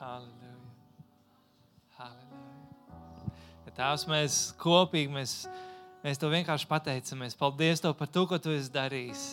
Halleluja. Halleluja. Ja Tēvs, mēs kopīgi mēs, mēs to vienkārši pateicamies. Paldies Tev par to, ko Tu esi darījis.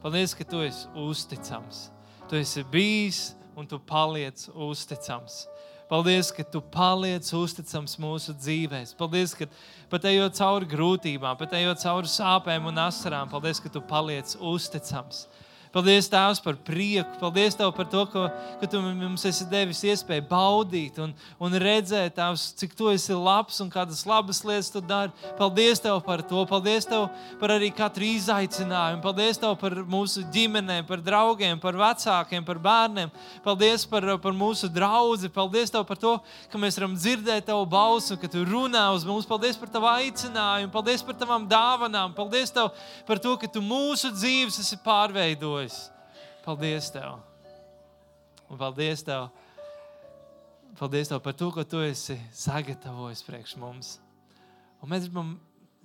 Paldies, ka Tu esi uzticams. Tu esi bijis un Tu paliec uzticams. Paldies, ka tu paliec uzticams mūsu dzīvēm. Paldies, ka pat ejot cauri grūtībām, pat ejot cauri sāpēm un asarām, paldies, ka tu paliec uzticams. Paldies, Tēvs, par prieku. Paldies Tev par to, ka, ka Tu mums esi devis iespēju baudīt un, un redzēt, tavs, cik Tu esi labs un kādas labas lietas Tu dari. Paldies Tev par to. Paldies Tev par arī katru izaicinājumu. Paldies Tev par mūsu ģimenēm, par draugiem, par vecākiem, par bērniem. Paldies par, par mūsu draugu. Paldies Tev par to, ka mēs varam dzirdēt Tavu balsi, ka Tu runā uz mums. Paldies par Tavu aicinājumu. Paldies par Tavām dāvanām. Paldies Tev par to, ka Tu mūsu dzīves esi pārveidojis esi. Paldies Tev! Un paldies Tev! Paldies Tev par to, ko Tu esi sagatavojis priekš mums. Un mēs gribam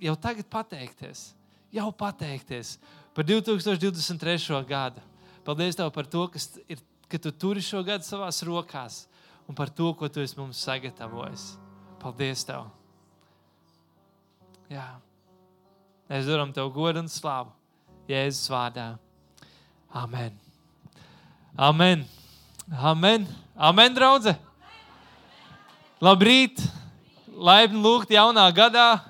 jau tagad pateikties, jau pateikties par 2023. gadu. Paldies Tev par to, kas ir, ka Tu turi šo gadu savās rokās un par to, ko Tu esi mums sagatavojis. Paldies Tev! Jā. Mēs varam Tev godu un slavu Jēzus vārdā. Amen. Amen. Amen. Amen, draudzē. Labrīt! Laipni lūgt jaunā gadā.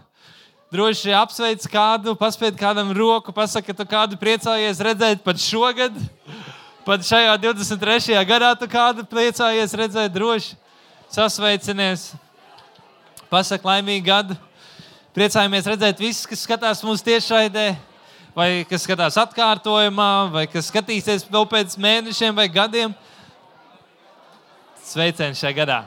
Droši apsveic kādu, paspēj kādam roku, pasakot, ka tu kādu priecājies redzēt pat šogad. Pat šajā 23. gadā tu kādu priecājies redzēt droši. Sasveicinies. Pasaka laimīgu gadu. Priecājamies redzēt visus, kas skatās mūsu tiešraidē vai kas skatās atkārtojumā, vai kas skatīsies vēl pēc mēnešiem vai gadiem. Sveiciens šajā gadā!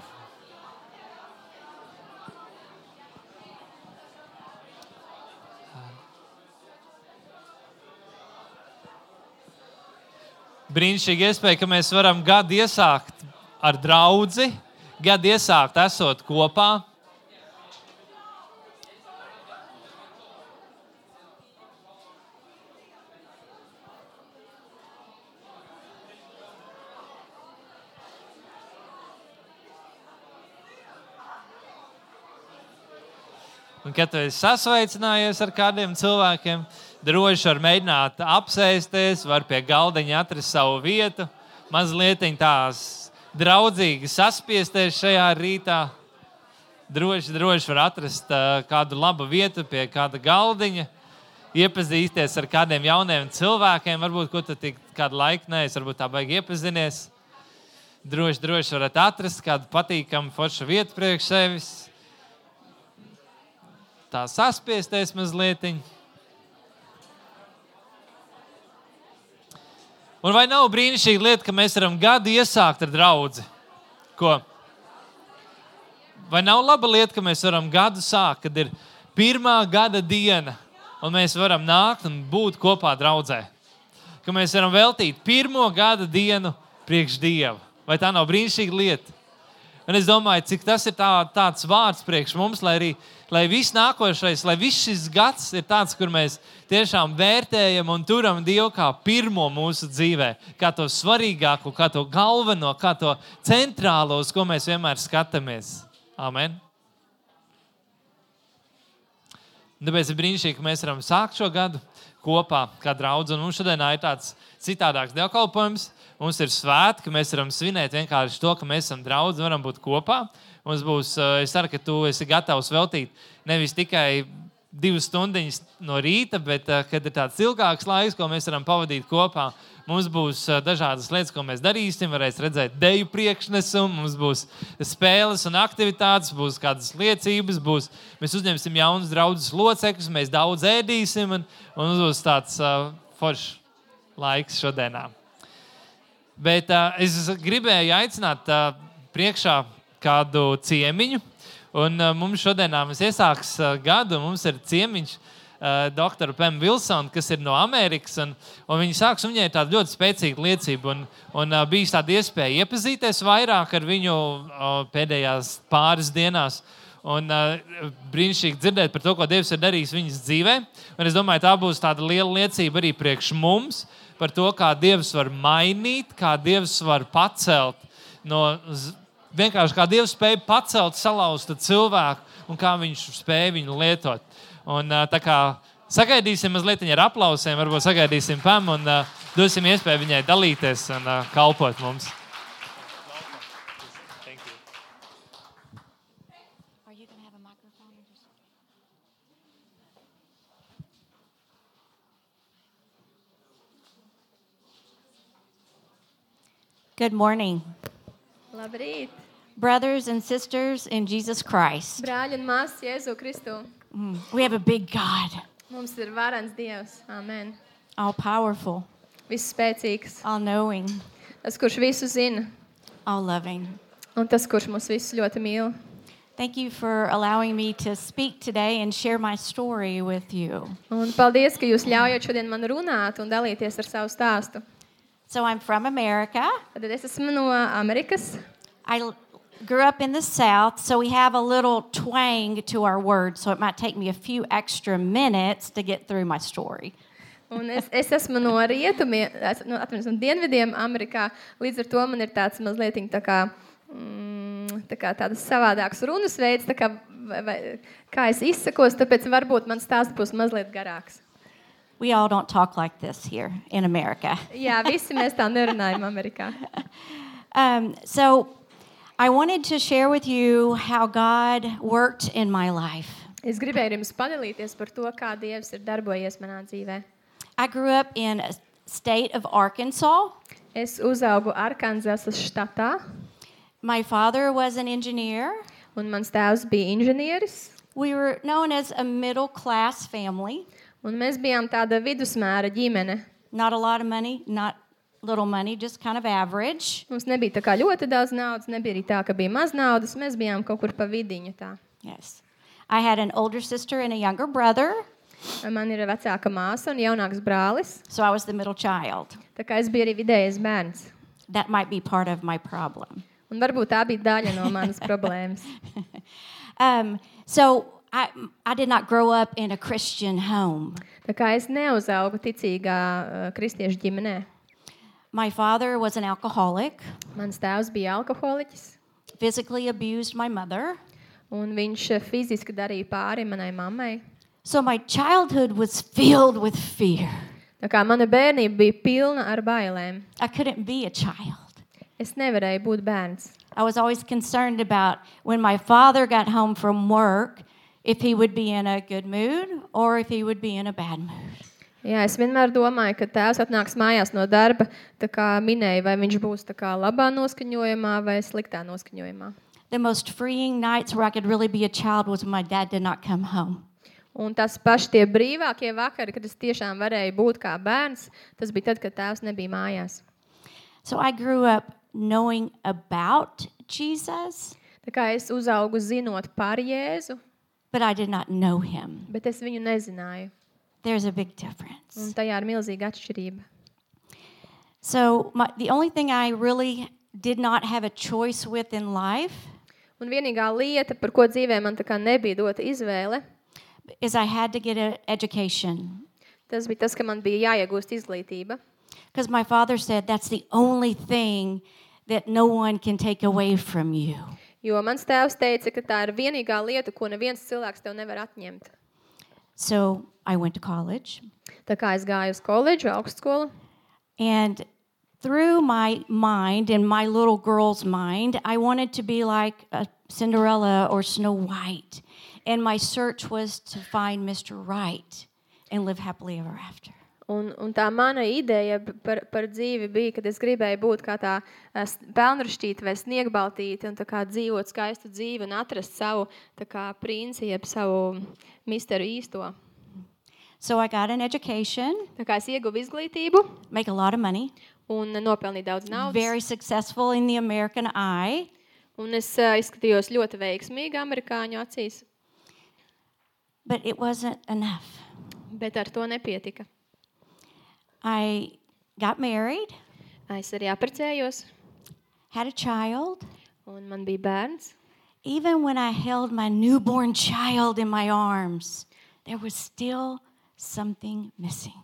Brīnišķīgi iespēja, ka mēs varam gadu iesākt ar draugu, gadu iesākt esot kopā Kad tu esi sasveicinājies ar kādiem cilvēkiem, droši var mēģināt apsēsties, var pie galdiņa atrast savu vietu, mazliet tās draudzīgi saspiesties šajā rītā. Droši, droši var atrast kādu labu vietu pie kāda galdiņa, iepazīties ar kādiem jauniem cilvēkiem. Varbūt, ko tu tik kādu laiku neesi, varbūt tā baigi iepazinies. Droši, droši varat atrast kādu patīkamu foršu vietu priekš sevis tā saspiesties mazliet. Un vai nav brīnišķīga lieta, ka mēs varam gadu iesākt ar draugu? Ko? Vai nav laba lieta, ka mēs varam gadu sākt, kad ir pirmā gada diena, un mēs varam nākt un būt kopā draudzē? Ka mēs varam veltīt pirmo gada dienu priekš Dieva. Vai tā nav brīnišķīga lieta? Un es domāju, cik tas ir tā, tāds vārds priekš mums, lai arī lai viss nākošais, lai viss šis gads ir tāds, kur mēs tiešām vērtējam un turam Dievu kā pirmo mūsu dzīvē, kā to svarīgāko, kā to galveno, kā to centrālo, uz ko mēs vienmēr skatāmies. Amen. Tāpēc ir brīnišķīgi, ka mēs varam sākt šo gadu kopā kā draugi. Mums šodien ir tāds citādāks dievkalpojums. Mums ir svētki, ka mēs varam svinēt vienkārši to, ka mēs esam draugi, varam būt kopā. Mums būs, eh, es ceru, ka tu esi gatavs veltīt nevis tikai divas stundas no rīta, bet uh, kad ir tāds ilgāks laiks, ko mēs varam pavadīt kopā, mums būs uh, dažādas lietas, ko mēs darīsim. Varēs redzēt deju priekšnesumu, mums būs spēles un aktivitātes, būs kādas liecības, būs, mēs uzņemsim jaunus draugus locekļus, mēs daudz ēdīsim un, un mums būs tāds uh, foršs laiks šodienā. Bet uh, es gribēju aicināt uh, priekšā kādu ciemiņu. Un, uh, mums šodien mēs iesāks uh, gadu, mums ir ciemiņš. Uh, Doktora Pēma Vilsona, kas ir no Amerikas. Un, un viņa sāks, un viņai ir tāda ļoti spēcīga liecība. Un, un uh, bija tāda iespēja iepazīties vairāk ar viņu uh, pēdējās pāris dienās. Un uh, brīnišķīgi dzirdēt par to, ko Dievs ir darījis viņas dzīvē. Un es domāju, tā būs tāda liela liecība arī priekš mums. Uh, par to, kā Dievs var mainīt, kā Dievs var pacelt no vienkārši kā Dievs spēja pacelt salauztu cilvēku un kā viņš spēja viņu lietot. Un, kā sagaidīsim mazliet ar aplausiem, varbūt sagaidīsim Pam un uh, dosim iespēju viņai dalīties un uh, kalpot mums. Good morning, Labrīt, brothers and sisters in Jesus Christ. brāļi un māsas Jēzu Kristu. Mm, We have a big God, Mums ir varants Dievs, Āmen. all powerful, Viss spēcīgs, all knowing, tas, kurš visu zina, all loving. un tas, kurš mūs visus ļoti mīl. Thank you for allowing me to speak today and share my story with you. Un paldies, ka jūs ļaujat šodien man runāt un dalīties ar savu stāstu. So, I'm from America. Tad es esmu no Amerikas. I grew up in the South, so we have a little twang to our words, so it might take me a few extra minutes to get through my story. Un es, es esmu no rietumiem, es- no, atvainojos, no dienvidiem Amerikā. Līdz ar to man ir tāds mazliet tā kā, mm, tā kā tāds savādāks runas veids, tā kā, vai, vai, kā es izsakos, tāpēc varbūt man stāsts būs mazliet garāks. We all don't talk like this here in America. Jā, visi mēs tā nerunājam Amerikā. Um, so, I wanted to share with you how God worked in my life. Es gribēju jums padalīties par to, kā Dievs ir darbojies manā dzīvē. I grew up in a state of Arkansas. Es uzaugu Arkansasas štatā, My father was an engineer. un mans tēvs bija inženieris. We were known as a middle class family. Un mēs bijām tāda vidusmēra ģimene. Not a lot of money, not little money, just kind of average. Mums nebija tā kā ļoti daudz naudas, nebija arī tā, ka bija maz naudas. Mēs bijām kaut kur pa vidiņu. Tā. Yes. I had an older sister and a younger brother, Man ir vecāka māsa un jaunāks brālis. so I was the middle child. Tā kā es biju arī vidējais bērns. That might be part of my problem. Un varbūt tā bija daļa no manas problēmas. Um, so I, I did not grow up in a Christian home. Tā kā es neuzaugu ticīgā uh, kristiešu ģimenē. My father was an alcoholic, Mans tēvs bija alkoholiķis. physically abused my mother. Un viņš eh, fiziski darīja pāri manai mammai. So my childhood was filled with fear. Tā kā mana bērnība bija pilna ar bailēm. I couldn't be a child. Es nevarēju būt bērns. I was always concerned about when my father got home from work if he would be in a good mood or if he would be in a bad mood. Jā, es vienmēr domāju, ka tēvs atnāks mājās no darba, tā kā minēja, vai viņš būs tā kā labā noskaņojumā vai sliktā noskaņojumā. The most freeing nights where I could really be a child was when my dad did not come home. Un tas paši tie brīvākie vakari, kad es tiešām varēju būt kā bērns, tas bija tad, kad tēvs nebija mājās. So I grew up knowing about Jesus, Tā kā es uzaugu zinot par Jēzu, but I did not know him. bet es viņu nezināju. There's a big difference. Un tajā ir milzīga atšķirība. So my, the only thing I really did not have a choice with in life Un vienīgā lieta, par ko dzīvē man tā kā nebija dota izvēle, is I had to get an education. tas bija tas, ka man bija jāiegūst izglītība. Because my father said that's the only thing that no one can take away from you. Jo mans tēvs teica, ka tā ir vienīgā lieta, ko neviens cilvēks tev nevar atņemt. So I went to college. Tā kā es gāju uz koledžu, augstskolu, And through my mind and my little girl's mind, I wanted to be like a Cinderella or Snow White. And my search was to find Mr. Right and live happily ever after. Un, un tā mana ideja par, par dzīvi bija, kad es gribēju būt kā tā pelnrašķīta vai sniegbaltīta un dzīvot skaistu dzīvi un atrast savu princi, jeb savu misteru īsto. So I got an education, Tā kā es ieguvu izglītību make a lot of money, un nopelnīju daudz naudas. very successful in the American eye. Un es uh, izskatījos ļoti veiksmīgi amerikāņu acīs, But it wasn't enough. bet ar to nepietika. I got married, Es arī apprecējos, had a child. un man bija bērns. Even when I held my newborn child in my arms, there was still something missing.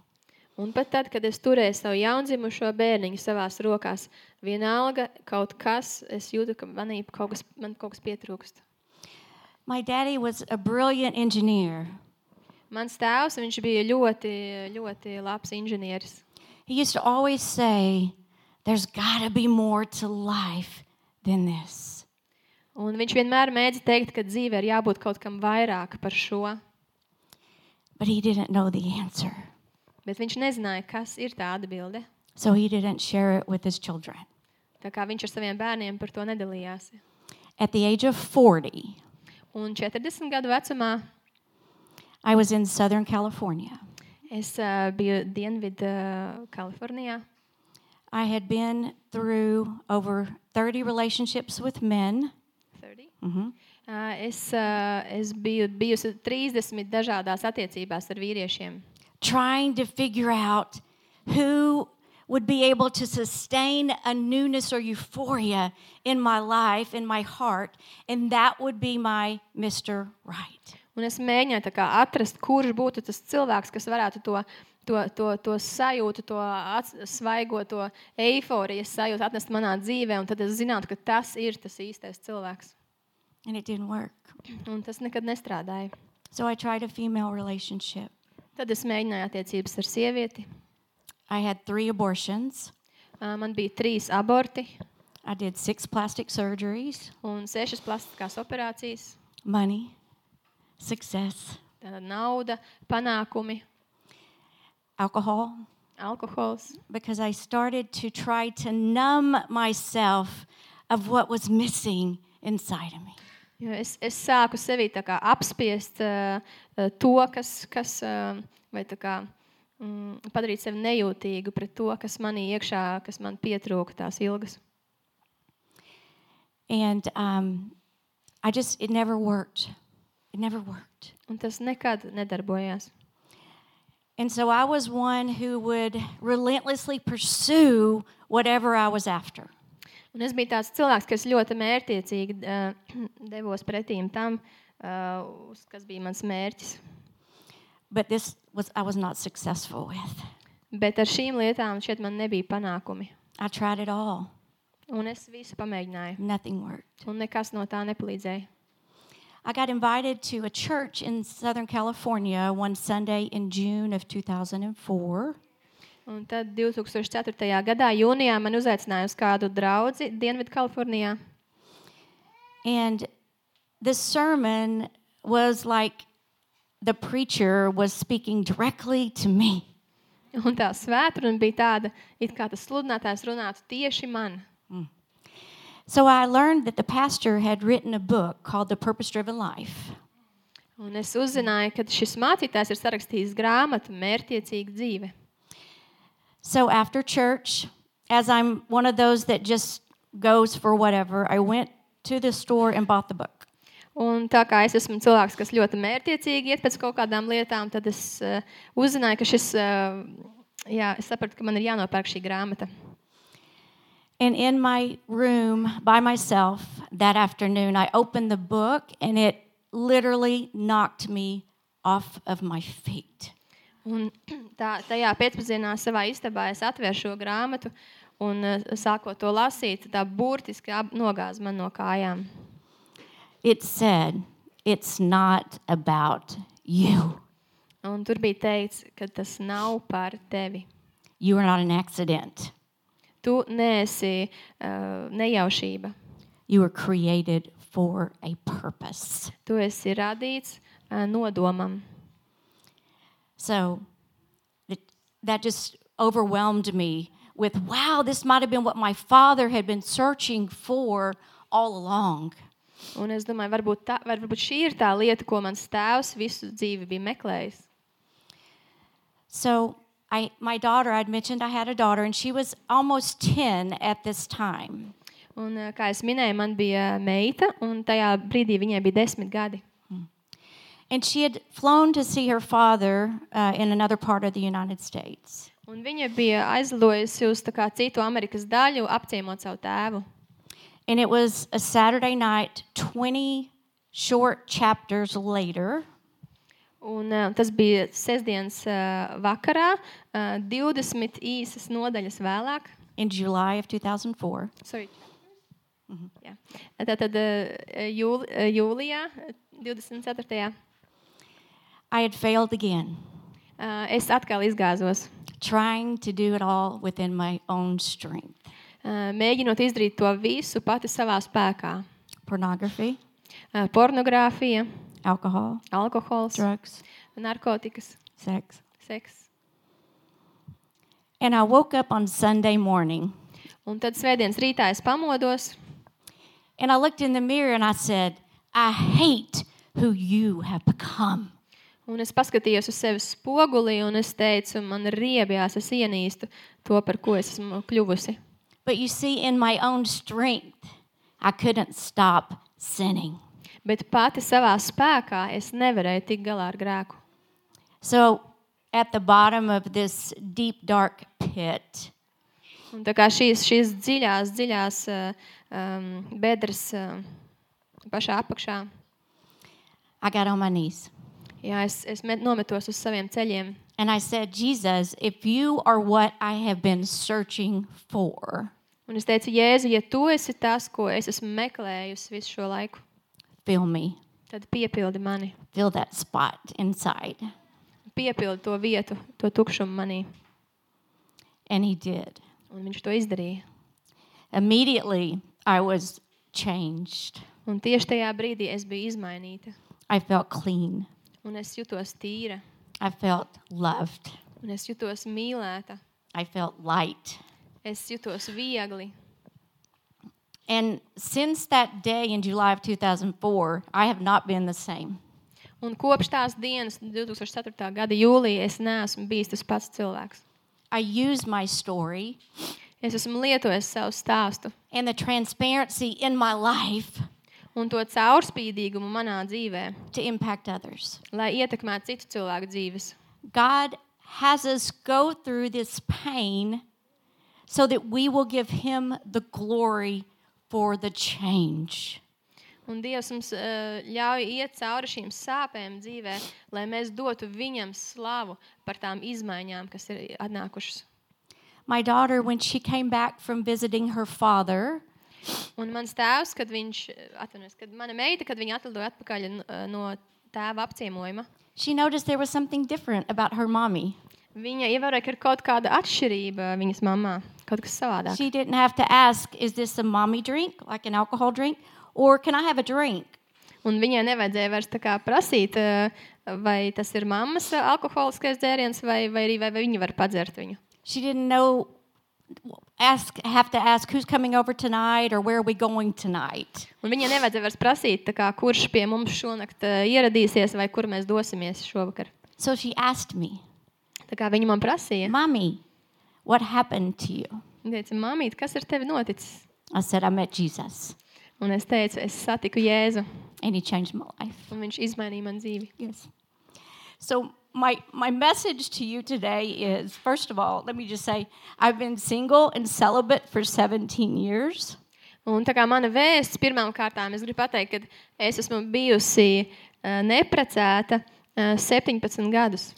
Un pat tad, kad es turēju savu jaundzimušo bērniņu savās rokās, vienalga kaut kas, es jūtu, ka manī kaut kas, man kaut kas pietrūkst. My daddy was a brilliant engineer. Mans tēvs, viņš bija ļoti, ļoti labs inženieris. He used to always say, There's got to be more to life than this. Un viņš vienmēr mēdz teikt, ka dzīvē ir jābūt kaut kam vairāk par šo, But he didn't know the answer. bet viņš nezināja, kas ir tā atbilde. So he didn't share it with his children. Tā kā viņš ar saviem bērniem par to nedalījās. At the age of 40, Un 40 gadu vecumā I was in Southern California. es uh, biju Dienvidu uh, Kalifornijā. I had been through over 30 relationships with men. 30. Mhm. Uh, es, uh, es biju bijusi 30 dažādās attiecībās ar vīriešiem. trying to figure out who would be able to sustain a newness or euphoria in my life, in my heart, and that would be my Mr. Right. Un es mēģināju kā atrast, kurš būtu tas cilvēks, kas varētu to, to, to, to sajūtu, to svaigo, to eifórijas sajūtu atnest manā dzīvē. Un tad es zinātu, ka tas ir tas īstais cilvēks. And it didn't work. Un tas nekad nestrādāja. So I tried a female relationship. Tad es mēģināju attiecības ar sievieti. I had three abortions. Uh, Man bija trīs aborti I did six plastic surgeries, un sešas plastiskās operācijas. money, success, Tāda nauda, panākumi, alcohol, alkohols. because I started to try to numb myself of what was missing inside of me. Jo es, es sāku sevi apspiest uh, to, kas, kas uh, vai tā kā, mm, padarīt sevi nejūtīgu pret to, kas manī iekšā, kas man pietrūka tās ilgas. And um, I just, it never worked. It never worked. Un tas nekad nedarbojās. And so I was one who would relentlessly pursue whatever I was after. Un es biju tāds cilvēks, kas ļoti mērķiecīgi uh, devos pretīm tam, uh, uz kas bija mans mērķis. But this was, I was not successful with. Bet ar šīm lietām šeit man nebija panākumi. I tried it all, Un es visu pamēģināju. nothing worked. Un nekas no tā nepalīdzēja. I got invited to a church in Southern California one Sunday in June of 2004. Un tad 2004. gadā, jūnijā, man uzaicināja uz kādu draugu Dienvidkalifornijā. And the sermon was like the preacher was speaking directly to me. Un tā svētdiena bija tāda, it kā tas sludinātājs runātu tieši man. So I learned that the pastor had written a book called The Purpose Driven Life. Un es uzzināju, ka šis mācītājs ir sarakstījis grāmatu Mērķiecīga dzīve. So after church, as I'm one of those that just goes for whatever, I went to the store and bought the book. Un tā kā es esmu cilvēks, kas ļoti mērķiecīgi iet pēc kaut kādām lietām, tad es uh, uzzināju, ka šis, uh, jā, es sapratu, ka man ir jānopērk šī grāmata. And in my room by myself that afternoon, I opened the book and it literally knocked me off of my feet. Un tā, tajā pēcpusdienā savā istabā es atvēru šo grāmatu un eh, sākot to lasīt, tā burtiski man no kājām. It said, It's not about you. Un tur bija teikts, ka tas nav par tevi. You are not an accident. Tu neesi uh, nejaušība. You were created for a purpose. Tu esi radīts uh, nodomam. So it, that just overwhelmed me with, wow, this might have been what my father had been searching for all along. Un es domāju, varbūt, tā, varbūt šī ir tā lieta, ko mans tēvs visu dzīvi bija meklējis. So I, my daughter, I'd mentioned I had a daughter, and she was almost 10 at this time. Un, uh, kā jau minēju, man bija meita, un tajā brīdī viņai bija desmit gadi. And she had flown to see her father uh, in another part of the United States. Un viņa bija aizlidojusi uz tā kā citu Amerikas daļu, apciemot savu tēvu. And it was a Saturday night, 20 short chapters later. Un, uh, tas bija sestdienas uh, vakarā, uh, 20 īsas nodaļas vēlāk. in July of 2004. Sorry. Jā. Tātad uh, jūl, uh, jūlijā, uh, 24. I had failed again, Uh, es atkal izgāzos, trying to do it all within my own strength. uh, mēģinot izdarīt to visu pati savā spēkā. Pornography, Uh, pornogrāfija, alcohol, alkohols, drugs, narkotikas, sex. seks. And I woke up on Sunday morning Un tad svētdienas rītā es pamodos, and I looked in the mirror and I said, I hate who you have become. un es paskatījos uz sevi spogulī, un es teicu, man riebjās, es ienīstu to, par ko es esmu kļuvusi. But you see, in my own strength, I couldn't stop sinning. Bet pati savā spēkā es nevarēju tikt galā ar grēku. So at the bottom of this deep, dark pit, Un tā kā šīs, šīs dziļās, dziļās uh, um, bedres uh, pašā apakšā, I got on my knees. jā, es, es met, nometos uz saviem ceļiem. And I said, Jesus, if you are what I have been searching for, Un es teicu, Jēzu, ja tu esi tas, ko es esmu meklējusi visu šo laiku, fill me, tad piepildi mani. fill that spot inside. Piepildi to vietu, to tukšumu manī. And he did. Un viņš to izdarīja. Immediately, I was changed. Un tieši tajā brīdī es biju izmainīta. I felt clean. Un es jutos tīra, I felt loved. un es jutos mīlēta. I felt light. Es jutos viegli. And since that day in July of 2004, I have not been the same. Un kopš tās dienas, 2004. gada jūlijā, es neesmu bijis tas pats cilvēks. I used my story Es esmu lietojis savu stāstu and the transparency in my life un to caurspīdīgumu manā dzīvē, to impact others. lai ietekmētu citu cilvēku dzīves. God has us go through this pain so that we will give Him the glory for the change. Un Dievs mums uh, ļauj iet cauri šīm sāpēm dzīvē, lai mēs dotu viņam slavu par tām izmaiņām, kas ir atnākušas. My daughter, when she came back from visiting her father, Un mans tēvs, kad viņš, atvainojas, kad mana meita, kad viņa atlidoja atpakaļ n- no tēva apciemojuma, she noticed there was something different about her mommy. viņa ievēroja, ka ir kaut kāda atšķirība viņas mamā, kaut kas savādāk. She didn't have to ask, is this a mommy drink, like an alcohol drink, or can I have a drink? Un viņai nevajadzēja vairs tā kā prasīt, eh, vai tas ir mammas eh, alkoholiskais dzēriens, vai, vai arī vai, vai viņa var padzert viņu. She didn't know, ask, have to ask who's coming over tonight or where are we going tonight. Un viņai nevajadzēja vairs prasīt, tā kā, kurš pie mums šonakt eh, ieradīsies, vai kur mēs dosimies šovakar. So she asked me, Tā kā viņa man prasīja, Mommy, what happened to you? viņa teica, mamīt, kas ar tevi noticis? I said, I met Jesus Un es teicu, es satiku Jēzu, and he changed my life. un viņš izmainīja man dzīvi. Yes. So, my, my message to you today is first of all, let me just say, I've been single and celibate for 17 years. Un tā kā mana vēsts pirmām kārtām, es gribu pateikt, ka es esmu bijusi uh, neprecēta uh, 17 gadus.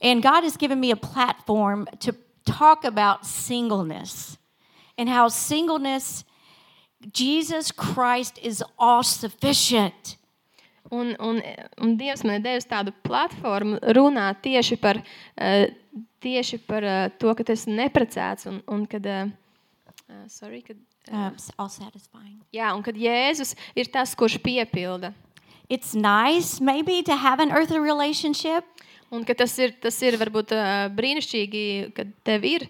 And God has given me a platform to talk about singleness and how singleness, Jesus Christ is all sufficient. Un, un, un Dievs man ir devis tādu platformu runāt tieši par, uh, tieši par uh, to, ka tas ir neprecēts un, un kad, uh, sorry, kad, Uh, all satisfying. jā, un kad Jēzus ir tas, kurš piepilda. It's nice, maybe, to have an earthly relationship, Un ka tas ir, tas ir varbūt brīnišķīgi, kad tev ir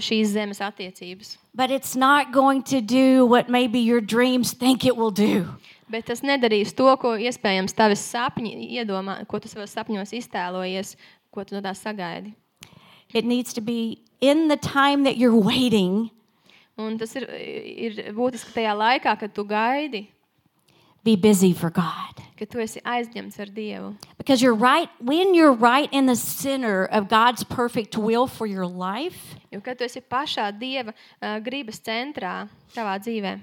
šīs zemes attiecības. but it's not going to do what maybe your dreams think it will do. Bet tas nedarīs to, ko iespējams tavs sapņi iedomā, ko tu savos sapņos iztēlojies, ko tu no tā sagaidi. It needs to be in the time that you're waiting, Un tas ir, ir būtiski tajā laikā, kad tu gaidi, be busy for God. kad tu esi aizņemts ar Dievu. Because you're right, when you're right in the center of God's perfect will for your life, Jo kad tu esi pašā Dieva uh, gribas centrā savā dzīvē,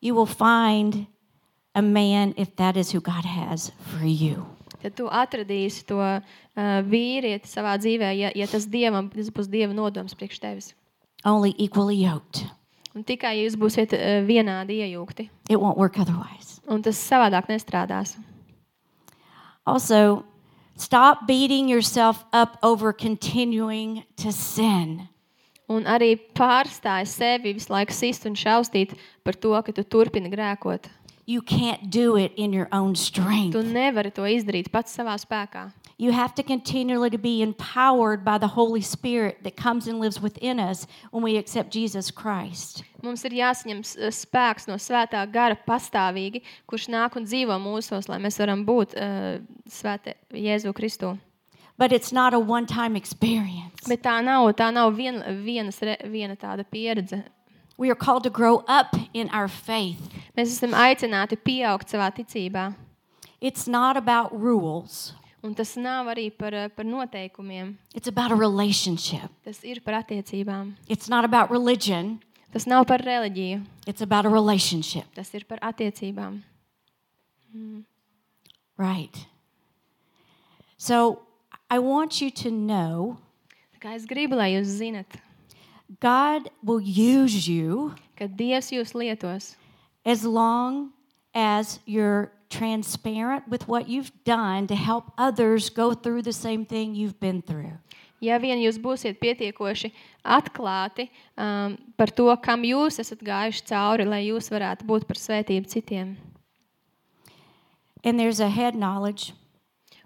you will find a man if that is who God has for you. tad tu atradīsi to uh, vīrieti savā dzīvē, ja, ja tas, dievam, tas būs dieva nodoms priekš tevis. Only equally yoked. Tikai ja jūs būsiet uh, vienādi iejūgti, It won't work otherwise. un tas savādāk nestrādās. Also, stop beating yourself up over continuing to sin. Un arī pārstāj sevi visu laiku sist un šaustīt par to, ka tu turpini grēkot. You can't do it in your own strength. Tu nevari to izdarīt pats savā spēkā. You have to continually to be empowered by the Holy Spirit that comes and lives within us when we accept Jesus Christ. Mums ir jāsaņem s- spēks no svētā gara pastāvīgi, kurš nāk un dzīvo mūsos, lai mēs varam būt uh, svētā Jēzu Kristu. But it's not a one time experience. Bet tā nav, tā nav vien, vienas, re- viena tāda pieredze. We are called to grow up in our faith. Mēs esam aicināti pieaugt savā ticībā. It's not about rules, Un tas nav arī par, eh, par noteikumiem. it's about a relationship. Tas ir par attiecībām. It's not about religion, Tas nav par reliģiju. it's about a relationship. Tas ir par attiecībām. Right. So I want you to know Tā kā es gribu, lai jūs zinat, God will use you ka Dievs jūs lietos. as long as you're transparent with what you've done to help others go through the same thing you've been through. Ja vien jūs būsiet pietiekoši atklāti um, par to, kam jūs esat gājuši cauri, lai jūs varētu būt par svētību citiem. And there's a head knowledge,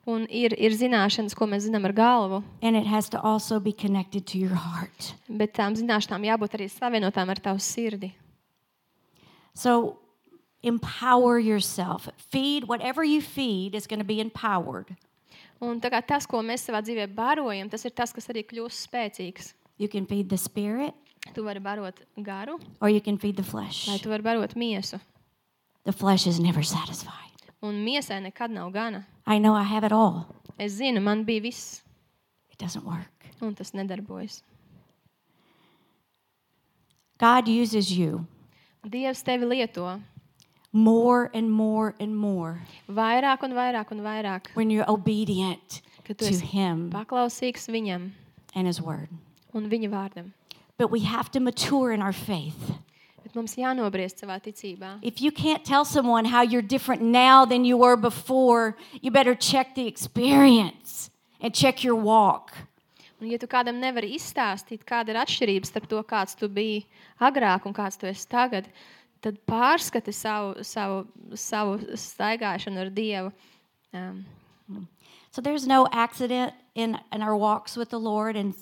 Un ir, ir zināšanas, ko mēs zinām ar galvu, and it has to also be connected to your heart. bet tām zināšanām jābūt arī savienotām ar tavu sirdi. So empower yourself. Feed whatever you feed is going to be empowered. Un tā kā tas, ko mēs savā dzīvē barojam, tas ir tas, kas arī kļūst spēcīgs. You can feed the spirit Tu vari barot garu, or you can feed the flesh. vai tu vari barot miesu. The flesh is never satisfied. Un miesai nekad nav gana. I know I have it all. Es zinu, man bija viss, It doesn't work. un tas nedarbojas. God uses you Dievs tevi lieto more and more and more vairāk un vairāk un vairāk, when you're obedient kad tu to esi Him paklausīgs viņam and His Word. un viņa vārdam. But we have to mature in our faith. Bet mums jānobriest savā ticībā. If you can't tell someone how you're different now than you were before, you better check the experience and check your walk. Un, ja tu kādam nevari izstāstīt, kāda ir atšķirība starp to, kāds tu biji agrāk un kāds tu esi tagad, tad pārskati savu, savu, savu staigāšanu ar Dievu. Um, So there's no accident in, in our walks with the Lord. And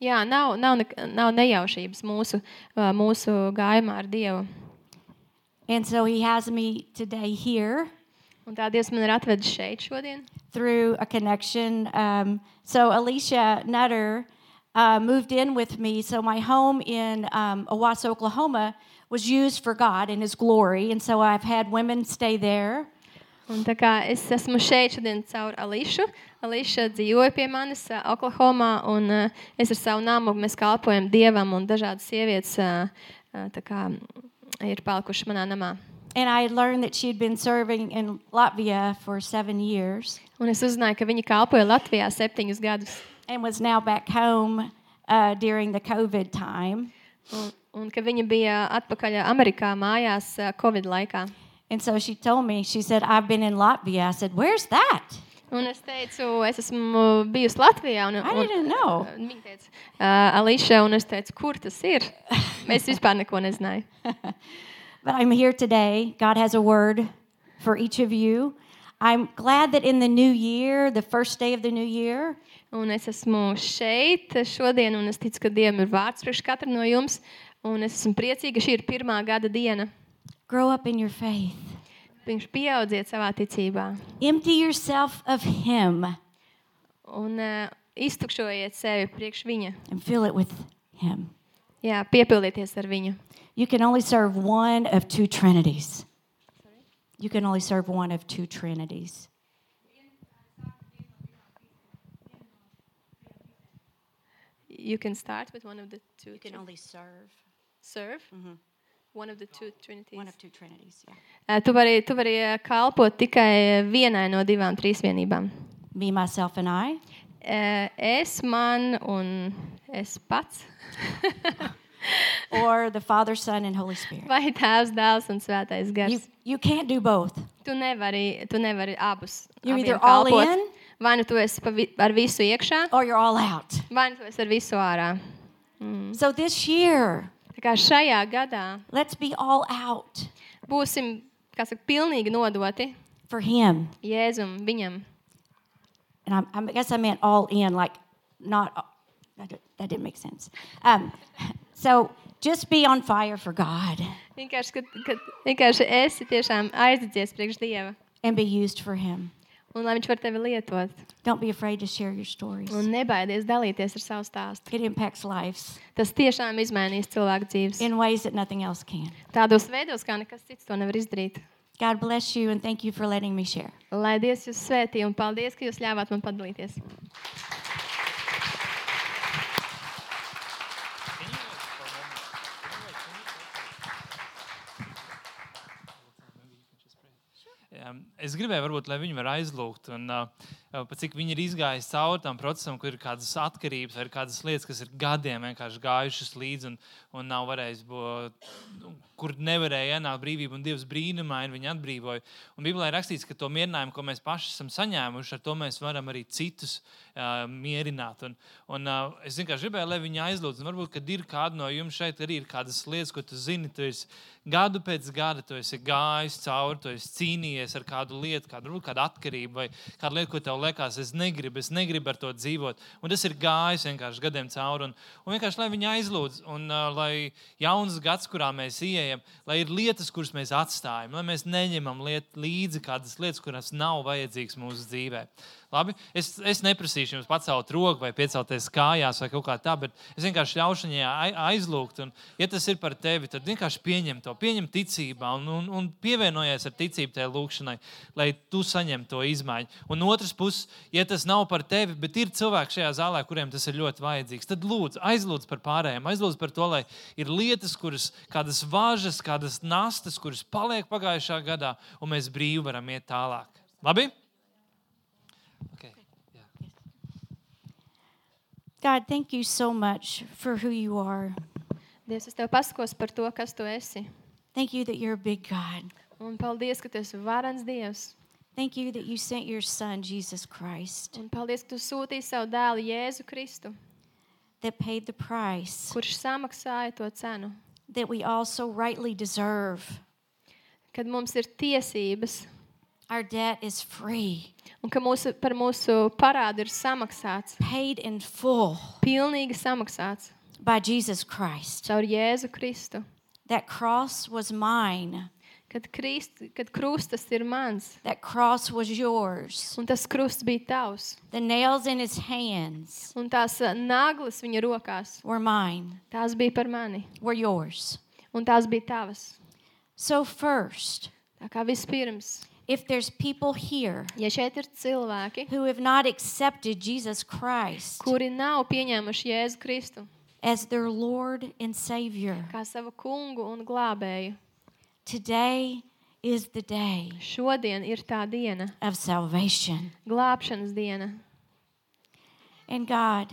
jā, nav, nav, nek- nav nejaušības mūsu, uh, mūsu gājumā ar Dievu. And so He has me today here Un tā Dievs man ir atvedis šeit šodien. through a connection. Um, so Alicia Nutter uh, moved in with me. So my home in um, Owasso, Oklahoma was used for God and His glory. And so I've had women stay there. Un tā kā es esmu šeit šodien caur Ališu. Ališa dzīvoja pie manis ā, Oklahomā, un uh, es ar savu nāmu mēs kalpojam Dievam, un dažādas sievietes uh, uh, tā kā, ir palikušas manā namā. And I had learned that she had been serving in Latvia for seven years Un es uzzināju, ka viņa kalpoja Latvijā septiņus gadus, and was now back home uh, during the COVID time. un, un ka viņa bija atpakaļ Amerikā mājās ā, Covid laikā. And so she told me, she said, I've been in Latvia. I said, Where's that? Un es teicu, es esmu bijusi Latvijā. Un, I un, didn't know. Viņa teica, uh, Alīša, un es teicu, kur tas ir? Mēs vispār neko nezinājām. But I'm here today. God has a word for each of you. I'm glad that in the new year, the first day of the new year, Un es esmu šeit šodien, un es ticu, ka Dievam ir vārds priekš katru no jums. Un es esmu priecīga, ka šī ir pirmā gada diena. grow up in your faith. Viņš pieaudziet savā ticībā Empty yourself of Him un uh, iztukšojiet sevi priekš viņa. and fill it with Him. Jā, piepildieties ar viņu. You can only serve one of two trinities. You can only serve one of two trinities. You can start with one of the two. You can only serve serve One of the two trinities. One of two trinities. Yeah. Uh, Tu vari, tu vari uh, kalpot tikai vienai no divām trīsvienībām. Me, myself, and I. Uh, Es, man un es pats. Or the Father, Son, and Holy Spirit. Vai tēvs, dēls un svētais You, gars. you can't do both. Tu nevari, tu nevari abus. You're abiem either all kalpot. in- Vai nu tu esi pa vi, ar visu iekšā, or you're all out. vai nu tu esi ar visu ārā. So this year, Tā kā šajā gadā let's be all out būsim, saka, pilnīgi nodoti for Him. Jēzum, viņam. And I, I guess I meant all in, like not. That, that didn't make sense. Um, so just be on fire for God Vienkārši, kad, kad vienkārši esi tiešām priekš Dieva. and be used for Him. Un lai viņš var tevi lietot. Don't be afraid to share your stories. Un nebaidies dalīties ar savu stāstu. It impacts lives Tas tiešām izmainīs cilvēku dzīves. in ways that nothing else can. Tādos veidos, kā nekas cits to nevar izdarīt. God bless you and thank you for letting me share. Lai Dievs jūs svētī un paldies, ka jūs ļāvāt man padalīties. Um, Es gribēju, varbūt, lai viņi var aizlūgt, un cik viņi ir izgājuši cauri tam procesam, kur ir kādas atkarības vai kādas lietas, kas ir gadiem vienkārši gājušas līdzi un, un nav varējis būt, nu, kur nevarēja ienākt brīvība, un Dievs brīnumaini viņu atbrīvoja. Un Bībelē ir rakstīts, ka to mierinājumu, ko mēs paši esam saņēmuši, ar to mēs varam arī citus uh, mierināt. Un, un, uh, es vienkārši gribēju, lai viņi aizlūdz. Un varbūt, kad ir kāda no jums šeit, arī ir kādas lietas, ko tu zini, tu esi gadu pēc gada, tu esi gājis cauri, tu esi cīnījies ar kādu lietu, kādu, varbūt kādu atkarību vai kādu lietu, ko tev liekas, es negribu, es negribu ar to dzīvot. Un tas ir gājis vienkārši gadiem cauri. Un, un vienkārši, lai viņi aizlūdz, un uh, lai jauns gads, kurā mēs ieejam, lai ir lietas, kuras mēs atstājam, lai mēs neņemam liet, līdzi kādas lietas, kuras nav vajadzīgas mūsu dzīvē. Labi? Es, es neprasīšu jums pacelt roku vai piecelties kājās vai kaut kā tā, bet es vienkārši ļaušu viņai ai- aizlūgt. Un, ja tas ir par tevi, tad vienkārši pieņem to, pieņem ticībā un, un, un pievienojies ar ticību tajā lūkšanai, lai tu saņemtu to izmaiņu. Un no otras puses, ja tas nav par tevi, bet ir cilvēki šajā zālē, kuriem tas ir ļoti vajadzīgs, tad lūdzu, aizlūdz par pārējiem, aizlūdz par to, lai ir lietas, kuras, kādas vāžas, kādas nastas, kuras paliek pagājušā gadā, un mēs brīvi varam iet tālāk. Labi? Okay. Yeah. God, thank you so much for who you are. Dievs, es tev pasakos par to, kas tu esi. Thank you that you're a big God. Un paldies, ka tu esi varens Dievs. Thank you that you sent your son, Jesus Christ, Un paldies, ka tu sūtīji savu dēlu Jēzu Kristu, that paid the price kurš samaksāja to cenu. that we all so rightly deserve. Kad mums ir tiesības Our debt is free, un ka mūsu, par mūsu parādu ir samaksāts, paid in full pilnīgi samaksāts by Jesus Christ. caur Jēzu Kristu. That cross was mine, Kad, krist, kad krustas ir mans, that cross was yours. un tas krusts bija tavs, The nails in his hands un tās ā, naglas viņa rokās, were mine, tās bija par mani, were yours. un tās bija tavas. So, first, Tā kā vispirms, if there's people here ja šeit ir cilvēki, who have not accepted Jesus Christ kuri nav pieņēmuši Jēzu Kristu as their Lord and Savior, kā savu kungu un glābēju, today is the day šodien ir tā diena, of salvation. glābšanas diena. And God,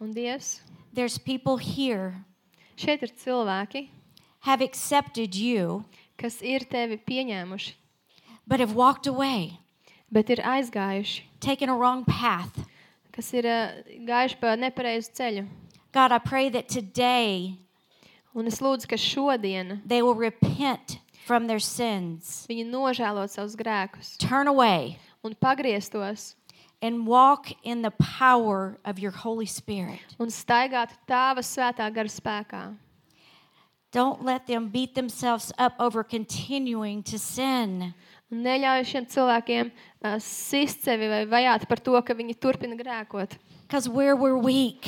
Un Dievs, there's people here šeit ir cilvēki, have accepted you kas ir tevi pieņēmuši, but have walked away, bet ir aizgājuši, taken a wrong path. kas ir ā, gājuši pa nepareizu ceļu. God, I pray that today Un es lūdzu, ka šodien they will repent from their sins, viņi nožēlot savus grēkus turn away, un pagrieztos and walk in the power of your Holy Spirit. un staigātu tāva svētā gara spēkā. Don't let them beat themselves up over continuing to sin. Un neļauj šiem cilvēkiem uh, sist sevi vai vajāt par to, ka viņi turpina grēkot. Because where we're weak,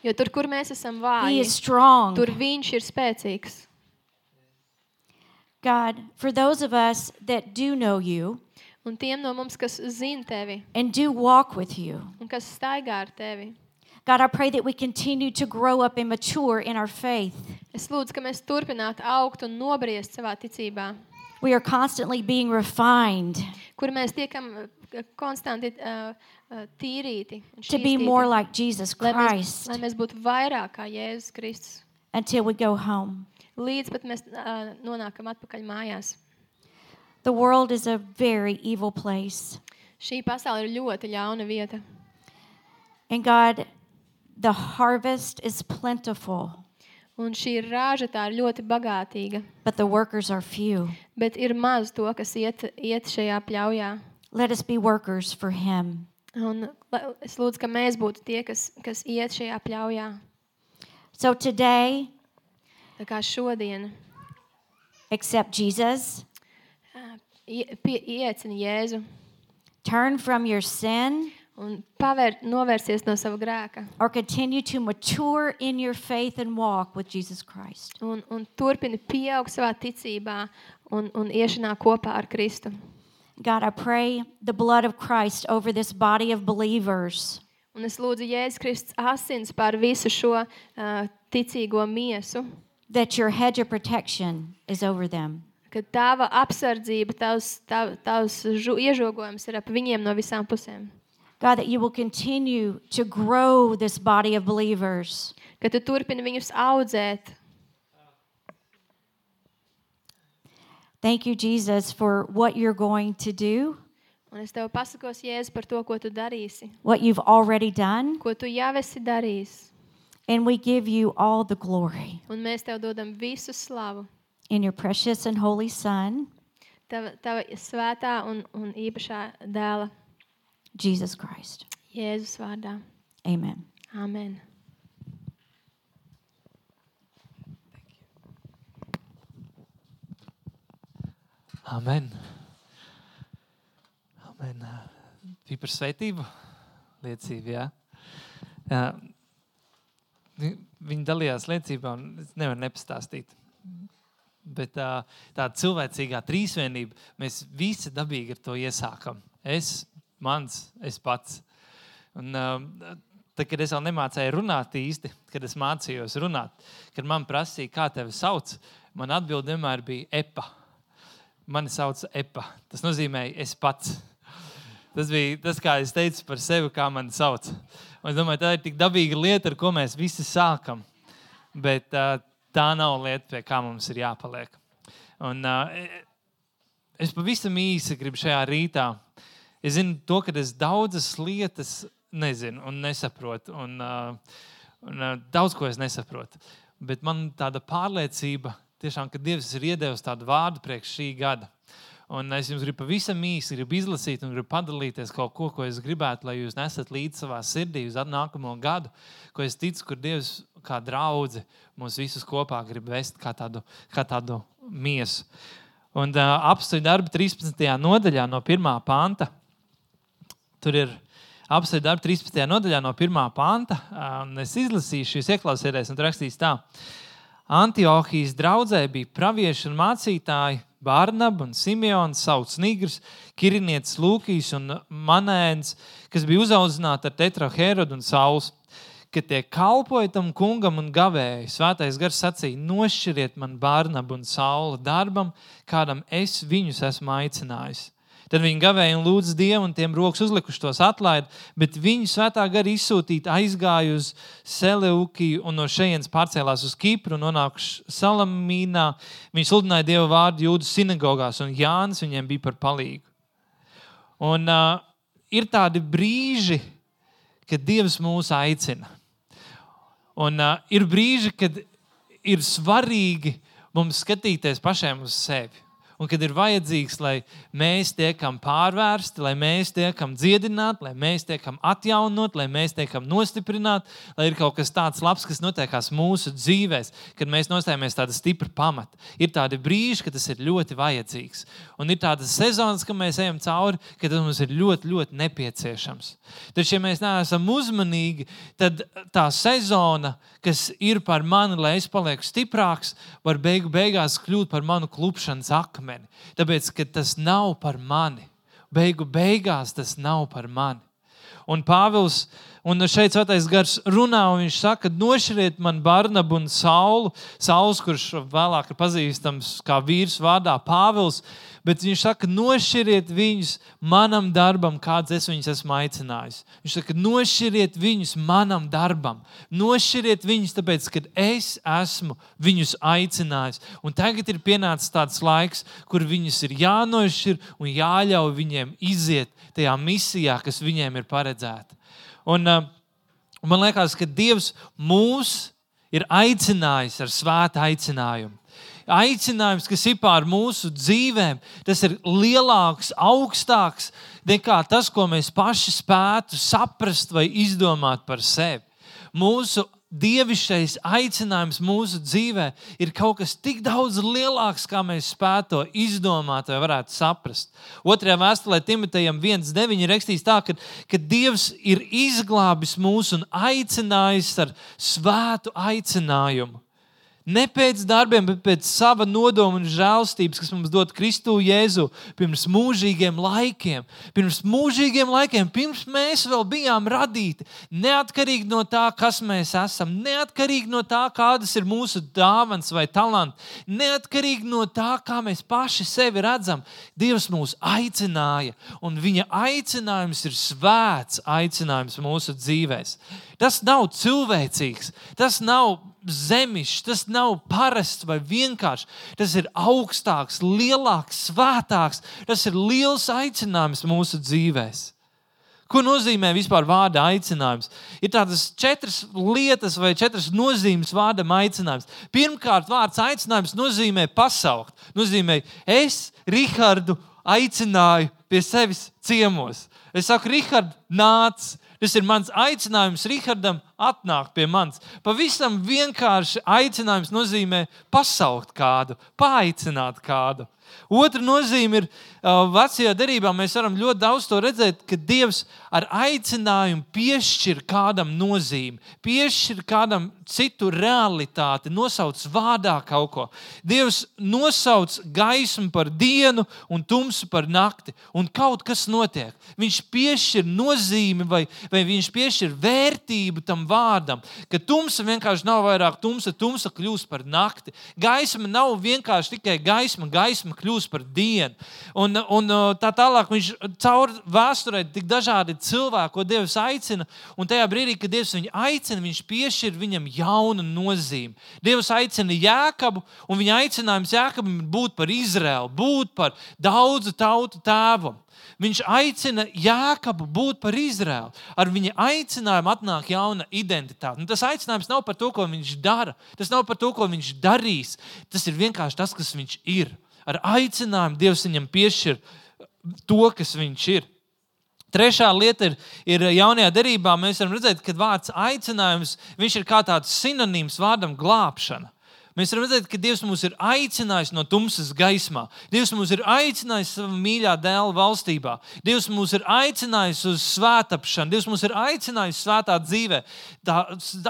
Jo tur, kur mēs esam vāji, tur viņš ir spēcīgs. God, for those of us that do know you Un tiem no mums, kas zina tevi and do walk with you, un kas staigā ar tevi, God, I pray that we continue to grow up and mature in our faith. Es lūdzu, ka mēs turpinātu augt un nobriest savā ticībā, We are constantly being refined kur mēs tiekam uh, konstanti uh, tīrīti. to be more like Jesus lai mēs, Christ lai mēs būtu vairāk kā Jēzus Kristus. until we go home. Līdz pat mēs uh, nonākam atpakaļ mājās. The world is a very evil place. Šī pasaule ir ļoti ļauna vieta. And God, the harvest is plentiful, Un šī raža tā ir ļoti bagātīga. but the workers are few. Bet ir maz to, kas iet, iet šajā pļaujā. Let us be workers for Him. Un es lūdzu, ka mēs būtu tie, kas, kas iet šajā pļaujā. So today, Tā kā šodien accept Jesus, iecini Jēzu turn from your sin, un pavēr, novērsies no sava grēka. or continue to mature in your faith and walk with Jesus Christ. Un, un turpini pieaugt savā ticībā un, un iešanā kopā ar Kristu. God, I pray the blood of Christ over this body of believers. Un es lūdzu Jēzus Kristus asins par visu šo uh, ticīgo miesu, that your hedge of protection is over them. ka tava apsardzība, tavs, tav, tavs iežogojums ir ap viņiem no visām pusēm. God, that you will continue to grow this body of believers. Ka tu turpini viņus audzēt. Thank you, Jesus, for what you're going to do, Un es tev pasakos, Jēzus, par to, ko tu darīsi, what you've already done, ko tu jau esi darījis. and we give you all the glory. Un mēs tev dodam visu slavu. In your precious and holy Son, Tava, tava svētā un, un īpašā dēla Jesus Christ. Jēzus vārdā. Amen. Amen. Amen. Amen. Bija par svētību liecību. Jā. Jā. Vi- Viņi dalījās liecībā, un es nevaru nepastāstīt. Bet tā, tā cilvēcīgā trīsvienība, mēs visi dabīgi ar to iesākam. Es, mans, es pats. Un, uh, tad, kad es vēl nemācīju runāt īsti, kad es mācījos runāt, kad man prasīja, kā tevi sauc, man atbild vienmēr bija EPA. Mani sauc EPA. Tas nozīmē, es pats. Tas bija tas, kā es teicu par sevi, kā mani sauc. Un es domāju, tā ir tik dabīga lieta, ar ko mēs visi sākam. Bet uh, tā nav lieta, pie kā mums ir jāpaliek. Un, uh, es pavisam īsi gribu šajā rītā. Es zinu, to, ka es daudzas lietas nezinu un nesaprotu. Un, uh, un, uh, daudz ko es nesaprotu. Bet man tāda pārliecība, tiešām, ka Dievs ir iedevis tādu vārdu priekš šī gada. Un es jums gribu pavisam īsi gribu izlasīt un gribu padalīties kaut ko, ko es gribētu, lai jūs nesat līdzi savā sirdī uz nākamo gadu, ko es ticu, kur Dievs kā draugs mūs visus kopā grib vest kā tādu, kā tādu miesu. Un uh, apstuļu darba 13. nodaļā no 1. panta. Tur ir apstuļu darba 13. nodaļā no 1. panta. Es izlasīšu, jūs ieklausieties, un tur rakstīts tā. Antiohijas draudzē bija pravieši un mācītāji, Bārnaba un Simeons, sauc Nigrs, Kirinietis Lūkijs un Manēns, kas bija uzaudzināti ar Tetraherodu un Sauls. Kad tie kalpoja tam kungam un gavēja, svētais gars sacīja: Nošķiriet man Bārnabu un Saulu darbam, kādam es viņus esmu aicinājis. Tad viņi gavēja un lūdza Dievu, un tiem rokas uzlikuši tos atlaid, bet viņu svētā gara izsūtīt aizgāja uz Seleukiju un no šejienes pārcēlās uz Kipru un nonākuši Salamīnā. Viņi sludināja Dieva vārdu jūdu sinagogās, un Jānis viņiem bija par palīgu. Un uh, ir tādi brīži, kad Dievs mūs aicina. Un uh, ir brīži, kad ir svarīgi mums skatīties pašiem uz sevi. Un kad ir vajadzīgs, lai mēs tiekam pārvērsti, lai mēs tiekam dziedināti, lai mēs tiekam atjaunot, lai mēs tiekam nostiprināti, lai ir kaut kas tāds labs, kas notiekās mūsu dzīvēm, kad mēs nostājamies tāda stipra pamata. Ir tādi brīži, kad tas ir ļoti vajadzīgs. Un ir tādas sezonas, kad mēs ejam cauri, kad tas mums ir ļoti, ļoti nepieciešams. Taču, ja mēs neesam uzmanīgi, tad tā sezona, kas ir par mani, lai es palieku stiprāks, var beigu beigās kļūt par manu klupšanas akmeni. Tāpēc, ka tas nav par mani. Beigu beigās tas nav par mani. Un Pāvils Un šeit svētais gars runā, un viņš saka, nošķiriet man Barnabu un Saulu. Sauls, kurš vēlāk ir pazīstams kā vīrs vārdā Pāvils, bet viņš saka, nošķiriet viņus manam darbam, kāds es viņus esmu aicinājis. Viņš saka, nošķiriet viņus manam darbam. Nošķiriet viņus, tāpēc, ka es esmu viņus aicinājis. Un tagad ir pienācis tāds laiks, kur viņus ir jānošķir un jāļauj viņiem iziet tajā misijā, kas viņiem ir paredzēta. Un, uh, man liekas, ka Dievs mūs ir aicinājis ar svētu aicinājumu. Aicinājums, kas ir pār mūsu dzīvēm, tas ir lielāks, augstāks nekā tas, ko mēs paši spētu saprast vai izdomāt par sevi. Mūsu dievišķais aicinājums mūsu dzīvē ir kaut kas tik daudz lielāks, kā mēs spētu to izdomāt vai varētu saprast. Otrajā vēstulē Timotejam 1,9 ir rakstīts tā, ka, ka Dievs ir izglābis mūs un aicinājis ar svētu aicinājumu. Ne pēc darbiem, bet pēc sava nodoma un žēlstības, kas mums dod Kristu Jēzu pirms mūžīgiem laikiem. Pirms mūžīgiem laikiem, pirms mēs vēl bijām radīti, neatkarīgi no tā, kas mēs esam, neatkarīgi no tā, kādas ir mūsu dāvāns vai talanti, neatkarīgi no tā, kā mēs paši sevi redzam. Dievs mūs aicināja, un Viņa aicinājums ir svēts aicinājums mūsu dzīvēm. Tas nav cilvēcīgs, tas nav zemišķs, tas nav parasts vai vienkāršs. Tas ir augstāks, lielāks, svētāks. Tas ir liels aicinājums mūsu dzīvēm. Ko nozīmē vispār vārda aicinājums? Ir tādas četras lietas vai četras nozīmes vārdam aicinājums. Pirmkārt, vārds aicinājums nozīmē pasaukt. Nozīmē, es, Rihardu, aicināju pie sevis ciemos. Es saku, Rihard, nāc! Tas ir mans aicinājums Rihardam atnākt pie manis. Pavisam vienkārši aicinājums nozīmē pasaukt kādu, paaicināt kādu. Otra nozīme ir, uh, vecajā derībā mēs varam ļoti daudz to redzēt, ka Dievs ar aicinājumu piešķir kādam nozīmi, piešķir kādam citu realitāti, nosauc vārdā kaut ko. Dievs nosauc gaismu par dienu un tumsu par nakti, un kaut kas notiek. Viņš piešķir nozīmi vai, vai viņš piešķir vērtību tam vārdam, ka tumsa vienkārši nav vairāk tumsa, tumsa kļūst par nakti. Gaisma nav vienkārši tikai gaisma, gaisma kļūst par dienu. Un, un tā tālāk viņš caur vēsturē tik dažādi cilvēki, ko Dievs aicina, un tajā brīdī, kad Dievs viņu aicina, viņš piešķir viņam jaunu nozīmi. Dievs aicina Jēkabu, un viņa aicinājums Jēkabam ir būt par Izraēlu, būt par daudzu tautu tēvu. Viņš aicina Jēkabu būt par Izraēlu. Ar viņa aicinājumu atnāk jauna identitāte. Un tas aicinājums nav par to, ko viņš dara. Tas nav par to, ko viņš darīs. Tas ir vienkārši tas, kas viņš ir. Ar aicinājumu Dievs viņam piešķir to, kas viņš ir. Trešā lieta ir, ir jaunajā derībā. Mēs varam redzēt, ka vārds aicinājums ir kā tāds sinonīms vārdam glābšana. Mēs varam redzēt, ka Dievs mūs ir aicinājis no tumsas gaismā. Dievs mūs ir aicinājis savā mīļā dēla valstībā. Dievs mūs ir aicinājis uz svētāpšanu, Dievs mūs ir aicinājis svētā dzīvē. Tā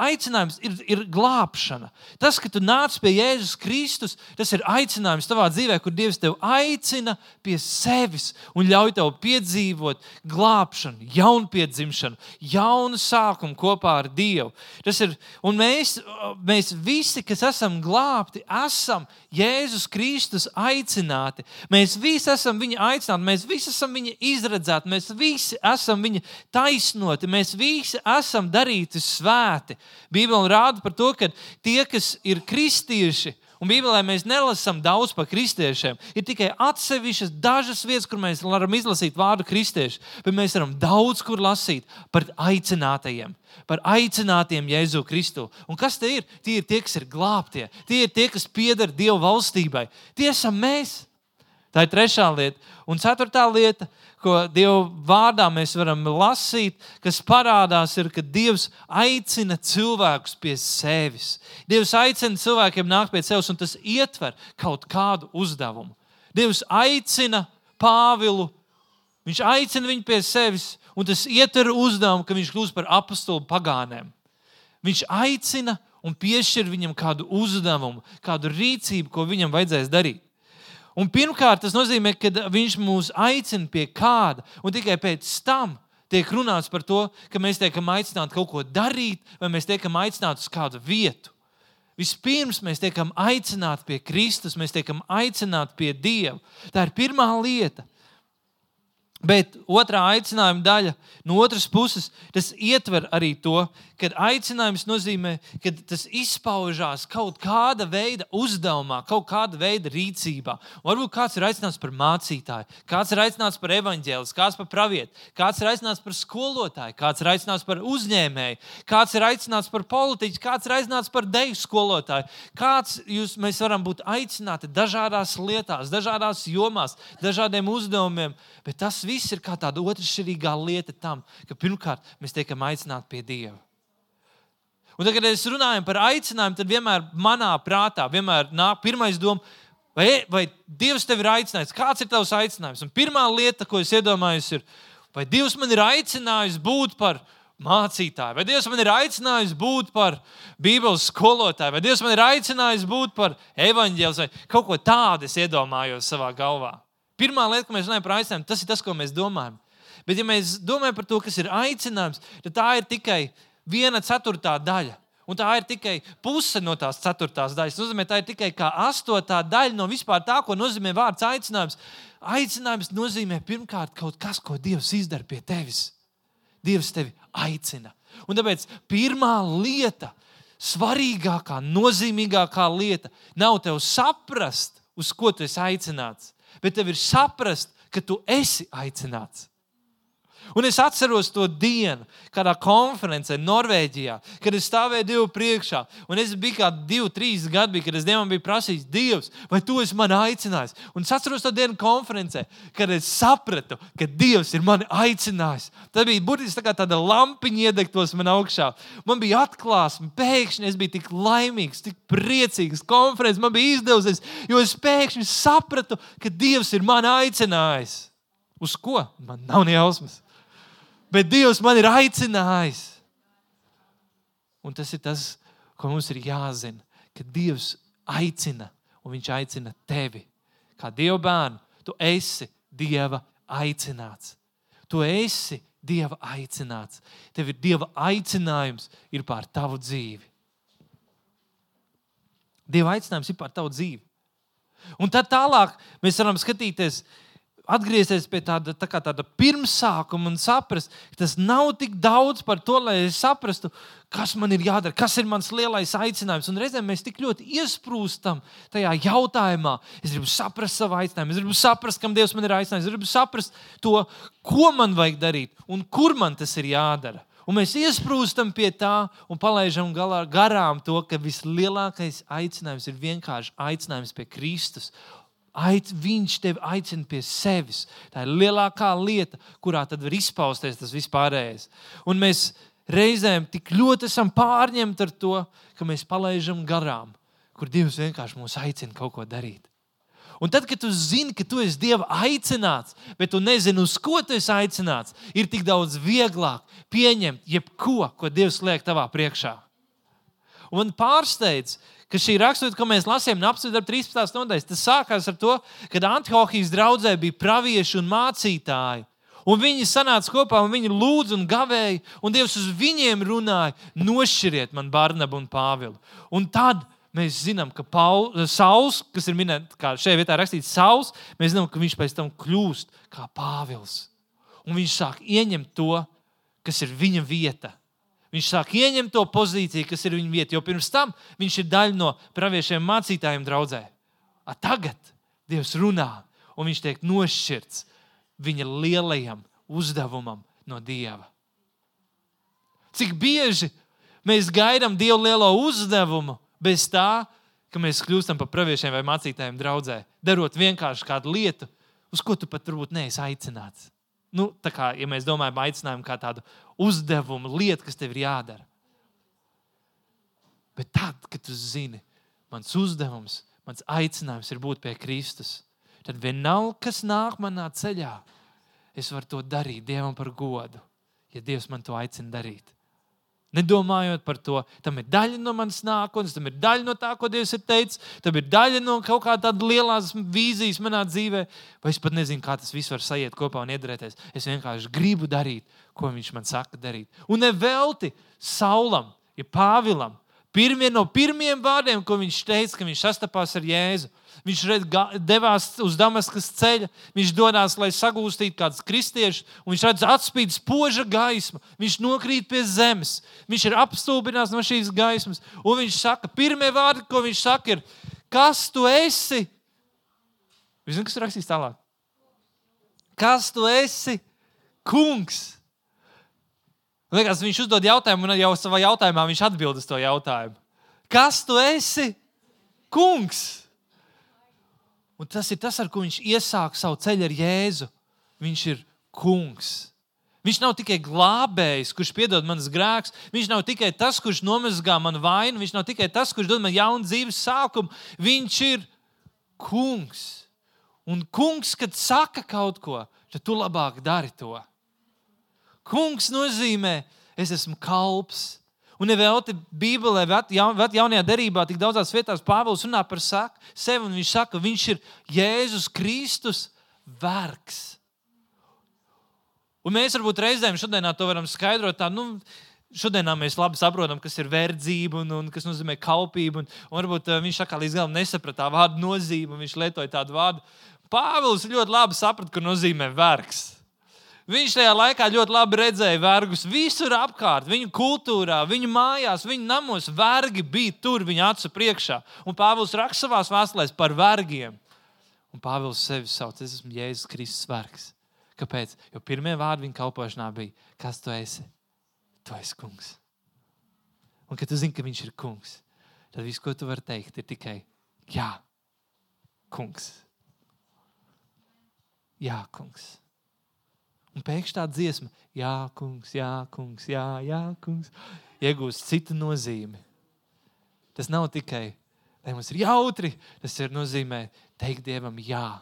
aicinājums ir, ir glābšana. Tas, ka tu nāc pie Jēzus Kristus, tas ir aicinājums tavā dzīvē, kur Dievs tevi aicina pie sevis un ļauj tev piedzīvot glābšanu, jaunpiedzimšanu, jaunu sākumu kopā ar Dievu. Tas ir, un mēs, mēs visi, kas esam glābti, glābti, esam Jēzus Kristus aicināti. Mēs visi esam viņa aicināti, mēs visi esam viņa izredzēti, mēs visi esam viņa taisnoti, mēs visi esam darīti svēti. Bībeli rāda par to, ka tie, kas ir kristieši, Un Bībelē mēs nelasām daudz par kristiešiem. Ir tikai atsevišķas dažas vietas, kur mēs varam izlasīt vārdu kristieši, bet mēs varam daudz kur lasīt par aicinātajiem par aicinātiem Jēzu Kristu. Un kas tie ir? Tie ir tie, kas ir glābtie, tie ir tie, kas pieder Dieva valstībai. Tie esam mēs. Tā ir trešā lieta. Un ceturtā lieta, ko Dieva vārdā mēs varam lasīt, kas parādās, ir, ka Dievs aicina cilvēkus pie sevis. Dievs aicina cilvēkiem nākt pie sevis, un tas ietver kaut kādu uzdevumu. Dievs aicina Pāvilu, viņš aicina viņu pie sevis, un tas ietver uzdevumu, ka viņš kļūst par apakstulu pagāniem. Viņš aicina un piešķir viņam kādu uzdevumu, kādu rīcību, ko viņam vajadzēs darīt. Un pirmkārt, tas nozīmē, ka viņš mūs aicina pie kāda, un tikai pēc tam tiek runāts par to, ka mēs tiekam aicināti kaut ko darīt, vai mēs tiekam aicināti uz kādu vietu. Vispirms mēs tiekam aicināti pie Kristus, mēs tiekam aicināti pie Dieva. Tā ir pirmā lieta. Bet otrā aicinājuma daļa, no otras puses, tas ietver arī to, ka aicinājums nozīmē, ka tas izpaužās kaut kāda veida uzdevumā, kaut kāda veida rīcībā. Varbūt kāds ir aicināts par mācītāju, kāds ir aicināts par evaņģēlis, kāds par pravietu, kāds ir aicināts par skolotāju, kāds ir aicināts par uzņēmēju, kāds ir aicināts par politiķu, kāds ir aicināts par deju skolotāju. Kāds jūs, mēs varam būt aicināti dažādās lietās, dažādās jomās, dažādiem uzdevumiem. Bet tas viss ir kā tāda otršķirīgā lieta tam, ka pirmkārt mēs tiekam aicināti pie Dieva. Un tad, kad mēs runājam par aicinājumu, tad vienmēr manā prātā vienmēr nāk pirmais doma, vai, vai Dievs tevi ir aicinājis, kāds ir tavs aicinājums. Un pirmā lieta, ko es iedomājos, ir, vai Dievs man ir aicinājis būt par mācītāju, vai Dievs man ir aicinājis būt par Bībeles skolotāju, vai Dievs man ir aicinājis būt par evaņģēliju, vai kaut ko tādu es iedomājos savā galvā. Pirmā lieta, ko mēs runājam par aicinājumu, tas ir tas, ko mēs domājam. Bet, ja mēs domājam par to, kas ir aicinājums, tad tā ir tikai viena ceturtā daļa. Un tā ir tikai puse no tās ceturtās daļas. Tas nozīmē, tā ir tikai astotā daļa no vispār tā, ko nozīmē vārds aicinājums. Aicinājums nozīmē pirmkārt kaut kas, ko Dievs izdara pie tevis. Dievs tevi aicina. Un tāpēc pirmā lieta, svarīgākā, nozīmīgākā lieta nav tev saprast, uz ko tu esi aicināts bet tev ir saprast, ka tu esi aicināts. Un es atceros to dienu, kādā konferencē Norvēģijā, kad es stāvēju Dievu priekšā. Un es biju kā divi, trīs gadi, bija, kad es Dievam biju prasījis, Dievs, vai tu esi mani aicinājis? Un es atceros to dienu konferencē, kad es sapratu, ka Dievs ir mani aicinājis. Tā bija burtiski tā tāda lampiņa iedegtos man augšā. Man bija atklāsme, pēkšņi es biju tik laimīgs, tik priecīgs. Konferences man bija izdevusies, jo es pēkšņi sapratu, ka Dievs ir mani aicinājis. Uz ko? Man nav ne jausmas bet Dievs man ir aicinājis. Un tas ir tas, ko mums ir jāzina, ka Dievs aicina, un Viņš aicina tevi. Kā Dieva bērnu, tu esi Dieva aicināts. Tu esi Dieva aicināts. Tev ir Dieva aicinājums ir pār tavu dzīvi. Dieva aicinājums ir pār tavu dzīvi. Un tad tālāk mēs varam skatīties, uh, atgriezties pie tāda, tā tāda pirmsākuma un saprast, ka tas nav tik daudz par to, lai es saprastu, kas man ir jādara, kas ir mans lielais aicinājums. Un reizēm mēs tik ļoti iesprūstam tajā jautājumā. Es gribu saprast savu aicinājumu, es gribu saprast, kam Dievs man ir aicinājis, es gribu saprast to, ko man vajag darīt un kur man tas ir jādara. Un mēs iesprūstam pie tā un palaidām garām to, ka vislielākais aicinājums ir vienkārši aicinājums pie Kristus. Aic, viņš tevi aicina pie sevis. Tā ir lielākā lieta, kurā tad var izpausties tas vispārējais. Un mēs reizēm tik ļoti esam pārņemti ar to, ka mēs palaidām garām, kur Dievs vienkārši mūs aicina kaut ko darīt. Un tad, kad tu zini, ka tu esi Dieva aicināts, bet tu nezini, uz ko tu esi aicināts, ir tik daudz vieglāk pieņemt jebko, ko Dievs liek tavā priekšā. Un pārsteidz, ka šī raksturība, ko mēs lasījām, apziņas 13. nodaļas, tas sākās ar to, ka Antiohijas draudzē bija pravieši un mācītāji. Un viņi sanāca kopā, un viņi lūdza un gavēja, un Dievs uz viņiem runāja: nošķiriet man Barnabu un Pāvilu. Un tad mēs zinām, ka Paul, Sauls, kas ir minēts, šajā vietā rakstīts, Sauls, mēs zinām, ka viņš pēc tam kļūst kā Pāvils. Un viņš sāk ieņemt to, kas ir viņa vieta. Viņš sāk ieņemt to pozīciju, kas ir viņa vieta, jo pirms tam viņš ir daļa no praviešiem mācītājiem draudzē. A tagad Dievs runā, un viņš tiek nošķirts viņa lielajam uzdevumam no Dieva. Cik bieži mēs gaidām Dieva lielo uzdevumu bez tā, ka mēs kļūstam par praviešiem vai mācītājiem draudzē, darot vienkārši kādu lietu, uz ko tu pat varbūt neesi aicināts. Nu, tā kā ja mēs domājam, aicinājumu kā tādu uzdevumu, lietu, kas tev ir jādara. Bet tad, kad tu zini, mans uzdevums, mans aicinājums ir būt pie Kristus, tad vienalga, kas nāk manā ceļā, es varu to darīt Dievam par godu, ja Dievs man to aicina darīt. Nedomājot par to, tam ir daļa no manas nākotnes, tam ir daļa no tā, ko Dievs ir teicis, tam ir daļa no kaut kādas lielas vīzijas manā dzīvē. Vai es pat nezinu, kā tas viss var sajiet kopā un iedarēties. Es vienkārši gribu darīt, ko Viņš man saka darīt. Un nevelti Saulam, ja Pāvilam, pirmie no pirmiem vārdiem, ko viņš teica, ka viņš sastapās ar Jēzu, Viņš devās uz Damaskas ceļa, viņš dodas, lai sagūstītu kādus kristiešus, un viņš redz atspīd spoža gaisma. Viņš nokrīt pie zemes, viņš ir apstulbināts no šīs gaismas. Un viņš saka, pirmie vārdi, ko viņš saka, ir: Kas tu esi? Jūs zināt, kas ir rakstīts tālāk? Kas tu esi? Kungs! Liekas, viņš uzdod jautājumu, un jau savā jautājumā viņš atbild uz to jautājumu. Kas tu esi? Kungs! Un tas ir tas, ar ko viņš iesāk savu ceļu ar Jēzu. Viņš ir kungs. Viņš nav tikai glābējs, kurš piedod manas grēkus. Viņš nav tikai tas, kurš nomazgā manu vainu. Viņš nav tikai tas, kurš dod man jaunu dzīves sākumu. Viņš ir kungs. Un kungs, kad saka kaut ko, tad tu labāk dari to. Kungs nozīmē, es esmu kalps. Un nevelti Bībelē, jaun, jaunajā derībā, tik daudzās vietās Pāvils runā par saku, sevi, un viņš saka, ka viņš ir Jēzus Kristus vergs. Un mēs varbūt reizēm šodienā to varam skaidrot tā, nu, Šodienā mēs labi saprotam, kas ir verdzība un, un kas nozīmē kalpība. Un, un varbūt uh, viņš kā līdz galam nesaprata tā vārdu nozīmi, un viņš lietoja tādu vārdu. Pāvils ļoti labi saprata, ka nozīmē vergs. Viņš tajā laikā ļoti labi redzēja vergus visur apkārt, viņu kultūrā, viņu mājās, viņu namos. Vergi bija tur viņa acu priekšā. Un Pāvils raksta savā vēstulēs par vergiem. Un Pāvils sevi sauc, es esmu Jēzus Kristus vergs. Kāpēc? Jo pirmie vārdi viņa kalpošanā bija: Kas tu esi? Tu esi kungs. Un kad tu zini, ka viņš ir kungs, tad viss, ko tu vari teikt, ir tikai Jā, kungs. Jā, kungs. Un pēkšņi tā dziesma, jā, kungs, jā, kungs, jā, jā, kungs, iegūst citu nozīmi. Tas nav tikai, lai mums ir jautri, tas ir nozīmē teikt Dievam jā.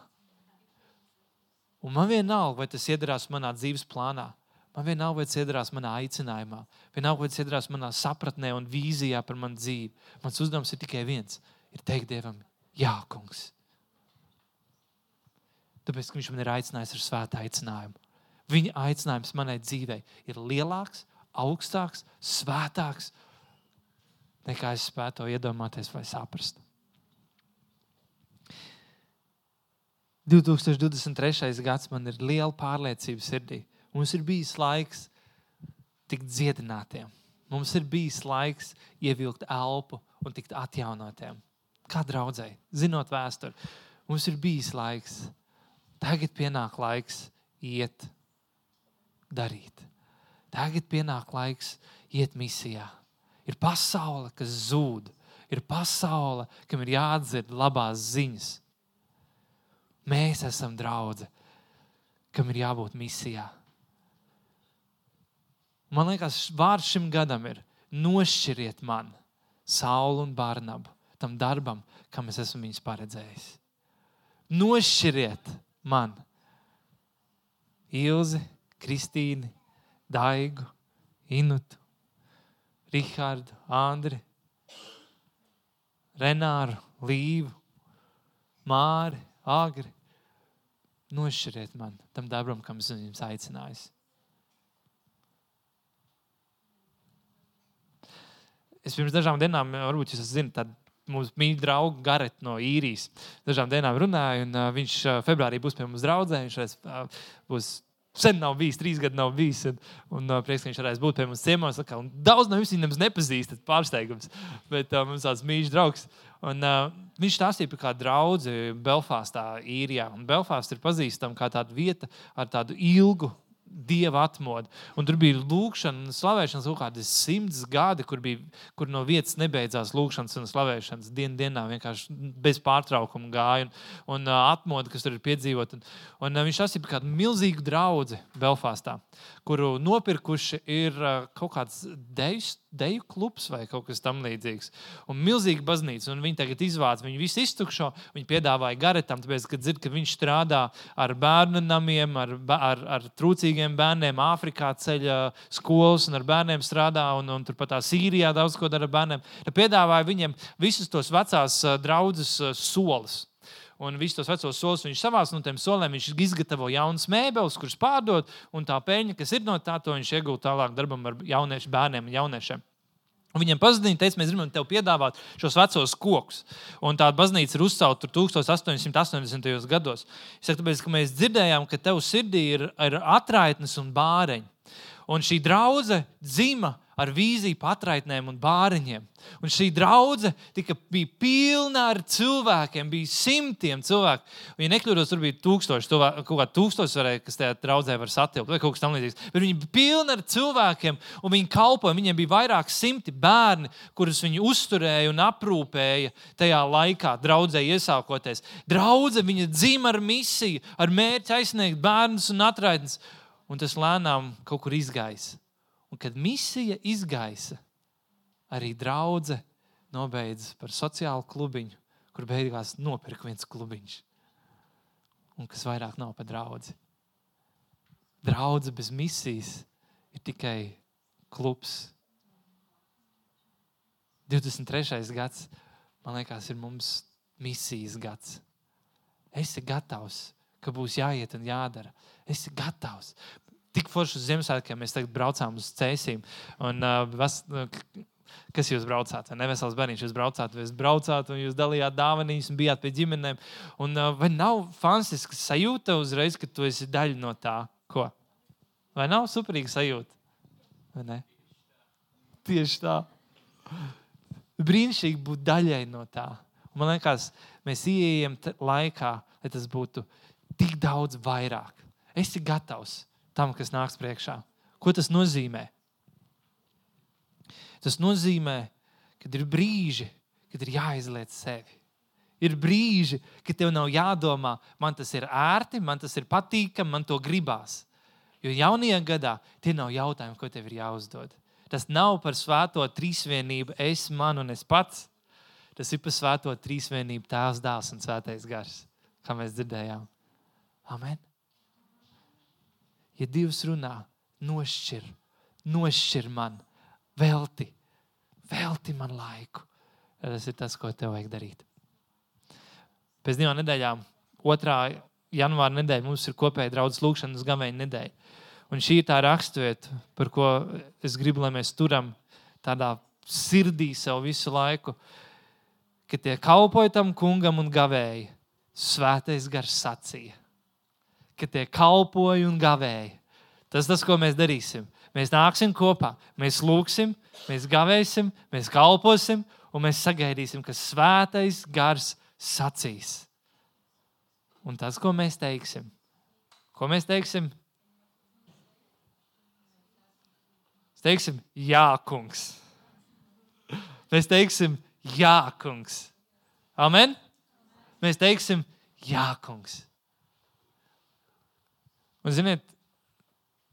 Un man vienalga, vai tas iedarās manā dzīves plānā. Man vienalga, vai tas iedarās manā aicinājumā, vienalga, vai tas iedarās manā sapratnē un vīzijā par manu dzīvi. Mans uzdevums ir tikai viens - ir teikt Dievam, jā, kungs. Tāpēc, ka Viņš man ir aicinājis ar svētā aicinājumu. Viņa aicinājums manai dzīvei ir lielāks, augstāks, svētāks, nekā es spētu iedomāties vai saprast. 2023. gads man ir liela pārliecība sirdī. Mums ir bijis laiks tikt dziedinātiem. Mums ir bijis laiks ievilkt elpu un tikt atjaunotiem. Kā draudzēji, zinot vēsturi, mums ir bijis laiks. Tagad pienāk laiks iet darīt. Tagad pienāk laiks iet misijā. Ir pasaule, kas zūd, ir pasaule, kam ir jāatdzird labās ziņas. Mēs esam draugi, kam ir jābūt misijā. Man liekas, vārds šim gadam ir nošķiriet man, Saulu un Barnabu, tam darbam, kam es esmu viņus paredzējis. Nošķiriet man, Ilzi, Kristīnu, Daigu, Inutu, Rihardu, Andri, Renāru, Līvu, Māri, Agri. Nošķiriet man tam darbam, kam esmu jums aicinājis. Es pirms dažām dienām, varbūt jūs zināt, tādu mūsu mīļu draugu Garetu no īrijas. Dažām dienām runāju, un uh, viņš uh, februārī būs pie mums draudzē. Viņš uh, būs sen nav bijis, trīs gadi nav bijis. Un, un uh, prieks, ka viņš varēs būt pie mums ciemos. Daudz no jums viņam nepazīst, tas pārsteigums. Bet uh, mums tāds mīļš draugs. Un, uh, viņš stāstīja par kādu draugu Belfāstā, īrijā. Un Belfāsta ir pazīstama kā tāda vieta ar tādu ilgu dieva atmodu. Un tur bija lūkšana un slavēšanas kaut kādi simts gadi, kur, bija, kur no vietas nebeidzās lūkšanas un slavēšanas. Dien, dienā vienkārši bez pārtraukuma gāja un, un uh, atmodu, kas tur ir piedzīvot. Un, un uh, viņš sasīja kādu milzīgu draugu Belfāstā, kuru nopirkuši ir uh, kaut kāds deju, deju klubs vai kaut kas tamlīdzīgs. Un milzīga baznīca. Un viņi tagad izvāca, viņi visu iztukšo. Viņi piedāvāja Garetam, tāpēc, ka dzird, ka viņš strādā ar bērnu namiem, ar, ar, ar trūcīgiem nabadzīgiem bērniem, Āfrikā ceļā skolas un ar bērniem strādā, un, un turpat Sīrijā daudz ko dara ar bērniem. Tad piedāvāja viņiem visus tos vecās draudzes solus. Un visus tos vecos solus viņš savās no tiem soliem izgatavo jaunas mēbeles, kuras pārdod, un tā peļņa, kas ir no tā, to viņš iegūst tālāk darbam ar jauniešu bērniem un jauniešiem. Un viņiem pazudīja, teica, mēs gribam tev piedāvāt šos vecos kokus. Un tā baznīca ir uzcelta 1880. gados. Es saku, tāpēc, ka mēs dzirdējām, ka tev sirdī ir, ir atraitnes un bāreņi. Un šī draudzene dzima ar vīziju patraitnēm un bāriņiem. Un šī draudzene bija pilna ar cilvēkiem, bija simtiem cilvēku. Un, ja nekļūdos, tur bija tūkstoši, kaut kā tūkstoši, varēja, kas tajā draudzē var satilpt, vai kaut kas tamlīdzīgs. Bet viņi bija pilni ar cilvēkiem, un viņi kalpoja. Viņiem bija vairāk simti bērni, kurus viņi uzturēja un aprūpēja tajā laikā, draudzē iesākoties. Draudzene viņa dzima ar misiju, ar mērķi aizsniegt bērnus un atraitnes. Un tas lēnām kaut kur izgaisa. Un kad misija izgaisa, arī draudzene nobeidz par sociālu klubiņu, kur beigās nopirka viens klubiņš. Un kas vairāk nav par draugu. Draudzene bez misijas ir tikai klubs. 23. gads, man liekas, ir mums misijas gads. Esi gatavs, ka būs jāiet un jādara. Esi gatavs tik forši uz Ziemassvētkiem. Mēs tagad braucām uz. Un, uh, vas, kas jūs braucāt? Nevesels bērniņš, jūs braucāt, jūs braucāt, un jūs dalījāt dāvanas, un bijāt pie ģimenēm. Un, uh, vai nav fantastiska sajūta uzreiz, ka tu esi daļa no tā? Ko? Vai nav superīga sajūta? Vai ne? Tieši tā. Brīnišķīgi būt daļai no tā. Un man liekas, mēs ieejam laikā, lai tas būtu tik daudz vairāk. Esi gatavs tam, kas nāks priekšā. Ko tas nozīmē? Tas nozīmē, ka ir brīži, kad ir jāizliet sevi. Ir brīži, kad tev nav jādomā, man tas ir ērti, man tas ir patīkami, man to gribās. Jo jaunajā gadā tie nav jautājumi, ko tev ir jāuzdod. Tas nav par svēto trīsvienību, es, man un es pats. Tas ir par svēto trīsvienību, tēvs, dēls un svētais gars, kā mēs dzirdējām. Amen ja Dievs runā, nošķir, nošķir man, velti, velti man laiku. Tas ir tas, ko tev vajag darīt. Pēc divām nedēļām, 2. janvāra nedēļa, mums ir kopēja draudzes lūkšanas gameņa nedēļa. Un šī ir tā raksturvieta, par ko es gribu, lai mēs turam tādā sirdī sev visu laiku, ka tie kalpoja tam kungam un gavēja. Svētais gars sacīja ka tie kalpoja un gavēja. Tas tas, ko mēs darīsim. Mēs nāksim kopā, mēs lūgsim, mēs gavēsim, mēs kalposim, un mēs sagaidīsim, ka svētais gars sacīs. Un tas, ko mēs teiksim, ko mēs teiksim? Mēs teiksim, jā, kungs. Mēs teiksim, jā, kungs. Amen. Mēs teiksim, jā, kungs. Un, ziniet,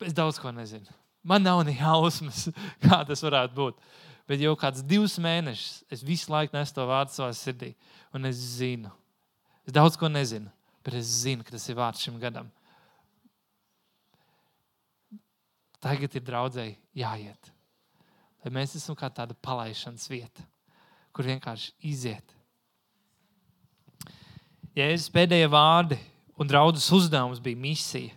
es daudz ko nezinu. Man nav ne jausmas, kā tas varētu būt. Bet jau kāds divus mēnešus es visu laiku nesu to vārdu savā sirdī. Un es zinu, es daudz ko nezinu, bet es zinu, ka tas ir vārds šim gadam. Tagad ir draudzēji jāiet. Lai mēs esam kā tāda palaišanas vieta, kur vienkārši iziet. Jēzus pēdējie vārdi un draudzes uzdevums bija misija.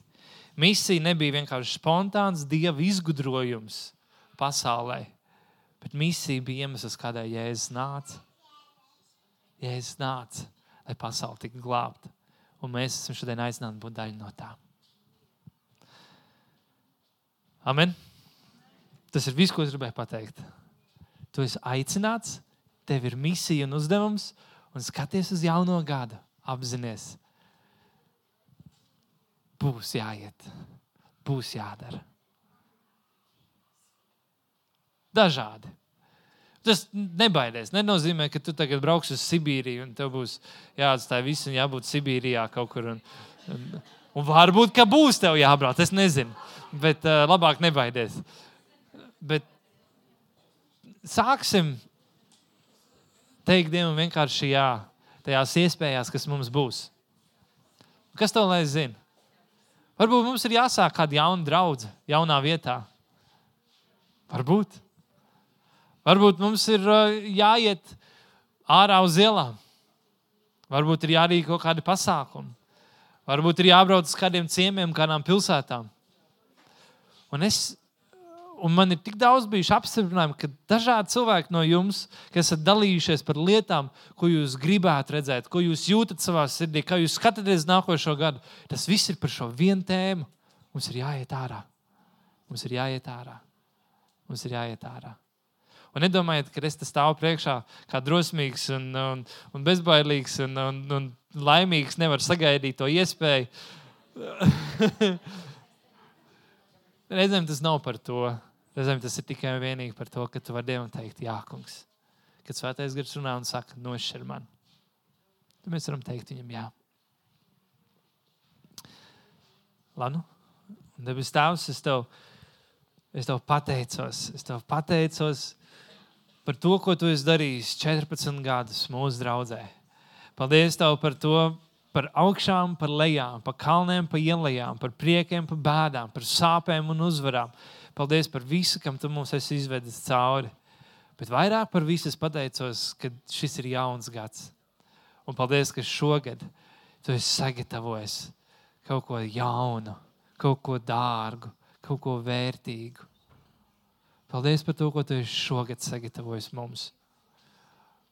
Misija nebija vienkārši spontāns dieva izgudrojums pasaulē, bet misija bija iemesls, kādēļ Jēzus nāca. Jēzus nāca, lai pasaule tiktu glābta. Un mēs esam šodien aicināti būt daļa no tā. Amen. Tas ir viss, ko es gribēju pateikt. Tu esi aicināts, tev ir misija un uzdevums, un skaties uz jauno gadu. Apzinies, būs jāiet, būs jādara. Dažādi. Tas nebaidēs. Nenozīmē, ka tu tagad brauks uz Sibīriju un tev būs jāatstāj viss un jābūt Sibīrijā kaut kur. Un, un, un varbūt, ka būs tev jābrauc. Es nezinu. Bet uh, labāk nebaidies. Bet sāksim teikt Dievam vienkārši jā, tajās iespējās, kas mums būs. Kas tev lai zina? Varbūt mums ir jāsāk kāda jauna draudzene, jaunā vietā. Varbūt. Varbūt mums ir uh, jāiet ārā uz ielām. Varbūt ir jārīko kādi pasākumi. Varbūt ir jābrauc uz kādiem ciemiemiem, kādām pilsētām. Un es un man ir tik daudz bijuši apstiprinājumi, ka dažādi cilvēki no jums, kas esat dalījušies par lietām, ko jūs gribētu redzēt, ko jūs jūtat savā sirdī, kā jūs skatāties nākošo gadu, tas viss ir par šo vienu tēmu. Mums ir jāiet ārā. Mums ir jāiet ārā. Mums ir jāiet ārā. Un nedomājiet, ka es stāvu priekšā kā drosmīgs, un, un, un bezbailīgs un, un, un laimīgs, nevaru sagaidīt to iespēju. Reizēm tas nav par to. Reizēm tas ir tikai un vienīgi par to, ka tu vari Dievam teikt, Jā, kungs. Kad svētais gars runā un saka, nošķir man, tad mēs varam teikt viņam, Jā. Lanu, debes Tēvs, es tev, es tev pateicos. Es tev pateicos par to, ko tu esi darījis 14 gadus mūsu draudzē. Paldies tev par to, par augšām, par lejām, par kalniem, par ielām, par priekiem, par bēdām, par sāpēm un uzvarām. Paldies par visu, kam tu mums esi izvedis cauri. Bet vairāk par visu es pateicos, ka šis ir jauns gads. Un paldies, ka šogad tu esi sagatavojis kaut ko jaunu, kaut ko dārgu, kaut ko vērtīgu. Paldies par to, ko tu esi šogad sagatavojis mums.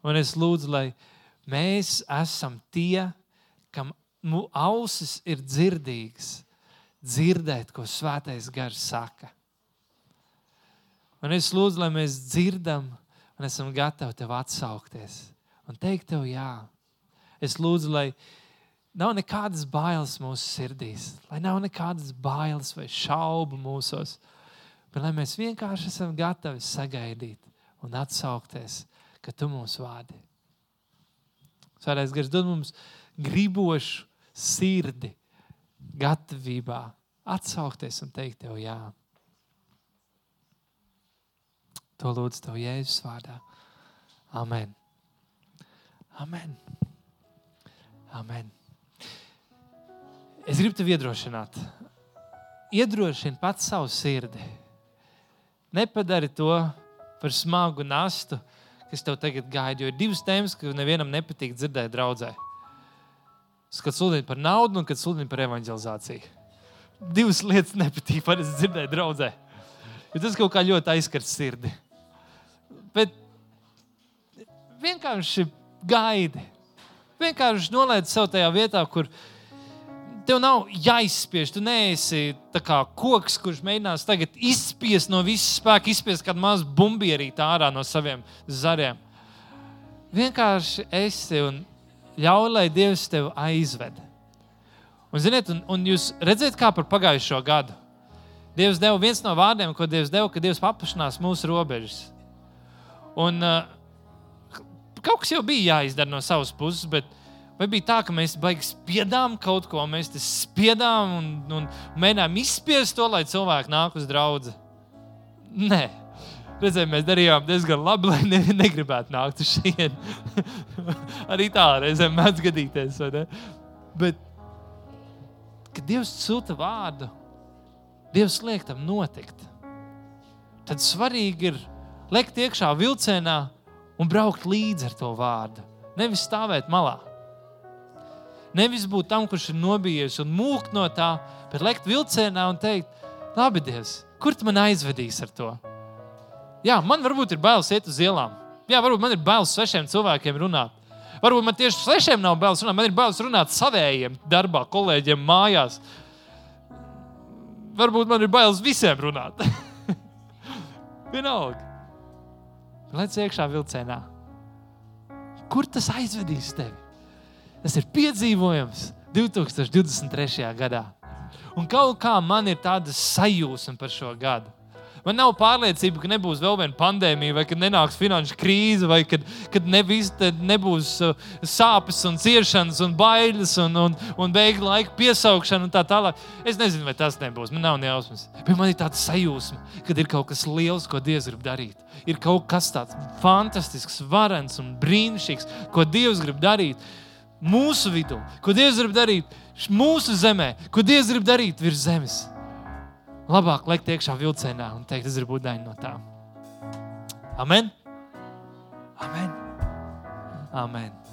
Un es lūdzu, lai mēs esam tie, kam ausis ir dzirdīgas, dzirdēt, ko svētais gars saka. Un es lūdzu, lai mēs dzirdam un esam gatavi tev atsaukties un teikt tev jā. Es lūdzu, lai nav nekādas bailes mūsu sirdīs, lai nav nekādas bailes vai šaubu mūsos, bet lai mēs vienkārši esam gatavi sagaidīt un atsaukties, ka tu mūs vādi. Svētais gars dod mums gribošu sirdi, gatavībā atsaukties un teikt tev jā. To lūdzu tev Jēzus vārdā. Amen. Amen. Amen. Es gribu tevi iedrošināt. Iedrošini pats savu sirdi. Nepadari to par smagu nastu, kas tev tagad gaida. Jo ir divas tēmas, kas nevienam nepatīk dzirdēt draudzē. Kad sludini par naudu un kad sludini par evanģelizāciju. Divas lietas nepatīk parasti dzirdēt draudzē. Jo tas kaut kā ļoti aizskar sirdi bet vienkārši gaidi. Vienkārši nolaidi sev tajā vietā, kur tev nav jāizspiež. Tu neesi kā koks, kurš mēģinās tagad izspiest no visas spēka, izspiest kādu mazu bumbierīti ārā no saviem zariem. Vienkārši esi un ļauj, lai Dievs tevi aizved. Un, ziniet, un, un jūs redzat, kā par pagājušo gadu. Dievs deva viens no vārdiem, ko Dievs deva, ka Dievs paplašinās mūsu robežas. Un, uh, kaut kas jau bija jāizdara no savas puses, bet vai bija tā, ka mēs baigi spiedām kaut ko, mēs spiedām un, un mēģinājām izspiest to, lai cilvēki nāk uz draugu? Nē. Redzēju, mēs darījām diezgan labi, lai ne, negribētu nākt uz šejienu. Arī tā reizēm mēdz gadīties. Bet, kad Dievs sūta vārdu, Dievs liek tam notikt, tad svarīgi ir lekt iekšā vilcienā un braukt līdzi ar to vārdu. Nevis stāvēt malā. Nevis būt tam, kurš ir nobijies un mūkt no tā, bet lekt vilcienā un teikt, labi, Dievs, kur tu man aizvedīs ar to? Jā, man varbūt ir bailes iet uz ielām. Jā, varbūt man ir bailes svešiem cilvēkiem runāt. Varbūt man tieši svešiem nav bailes runāt, man ir bailes runāt savējiem darbā, kolēģiem mājās. Varbūt man ir bailes visiem runāt. Vienalga. Lec iekšā vilcienā. Kur tas aizvedīs tevi? Tas ir piedzīvojums 2023. gadā. Un kaut kā man ir tāda sajūsma par šo gadu. Man nav pārliecība, ka nebūs vēl viena pandēmija, vai ka nenāks finanšu krīze, vai kad, kad nevis, nebūs uh, sāpes, un ciešanas, un bailes, un, un, un beigu laika piesaukšana un tā tālāk. Es nezinu, vai tas nebūs. Man nav nejausmas. Bet man ir tāda sajūsma, ka ir kaut kas liels, ko Dievs grib darīt. Ir kaut kas tāds fantastisks, varens un brīnišķīgs, ko Dievs grib darīt. mūsu vidū, ko Dievs grib darīt mūsu zemē, ko Dievs grib darīt virs zemes. Labāk likt iekšā vilcienā un teikt, es gribu būt daļa no tā. Amen! Amen! Amen.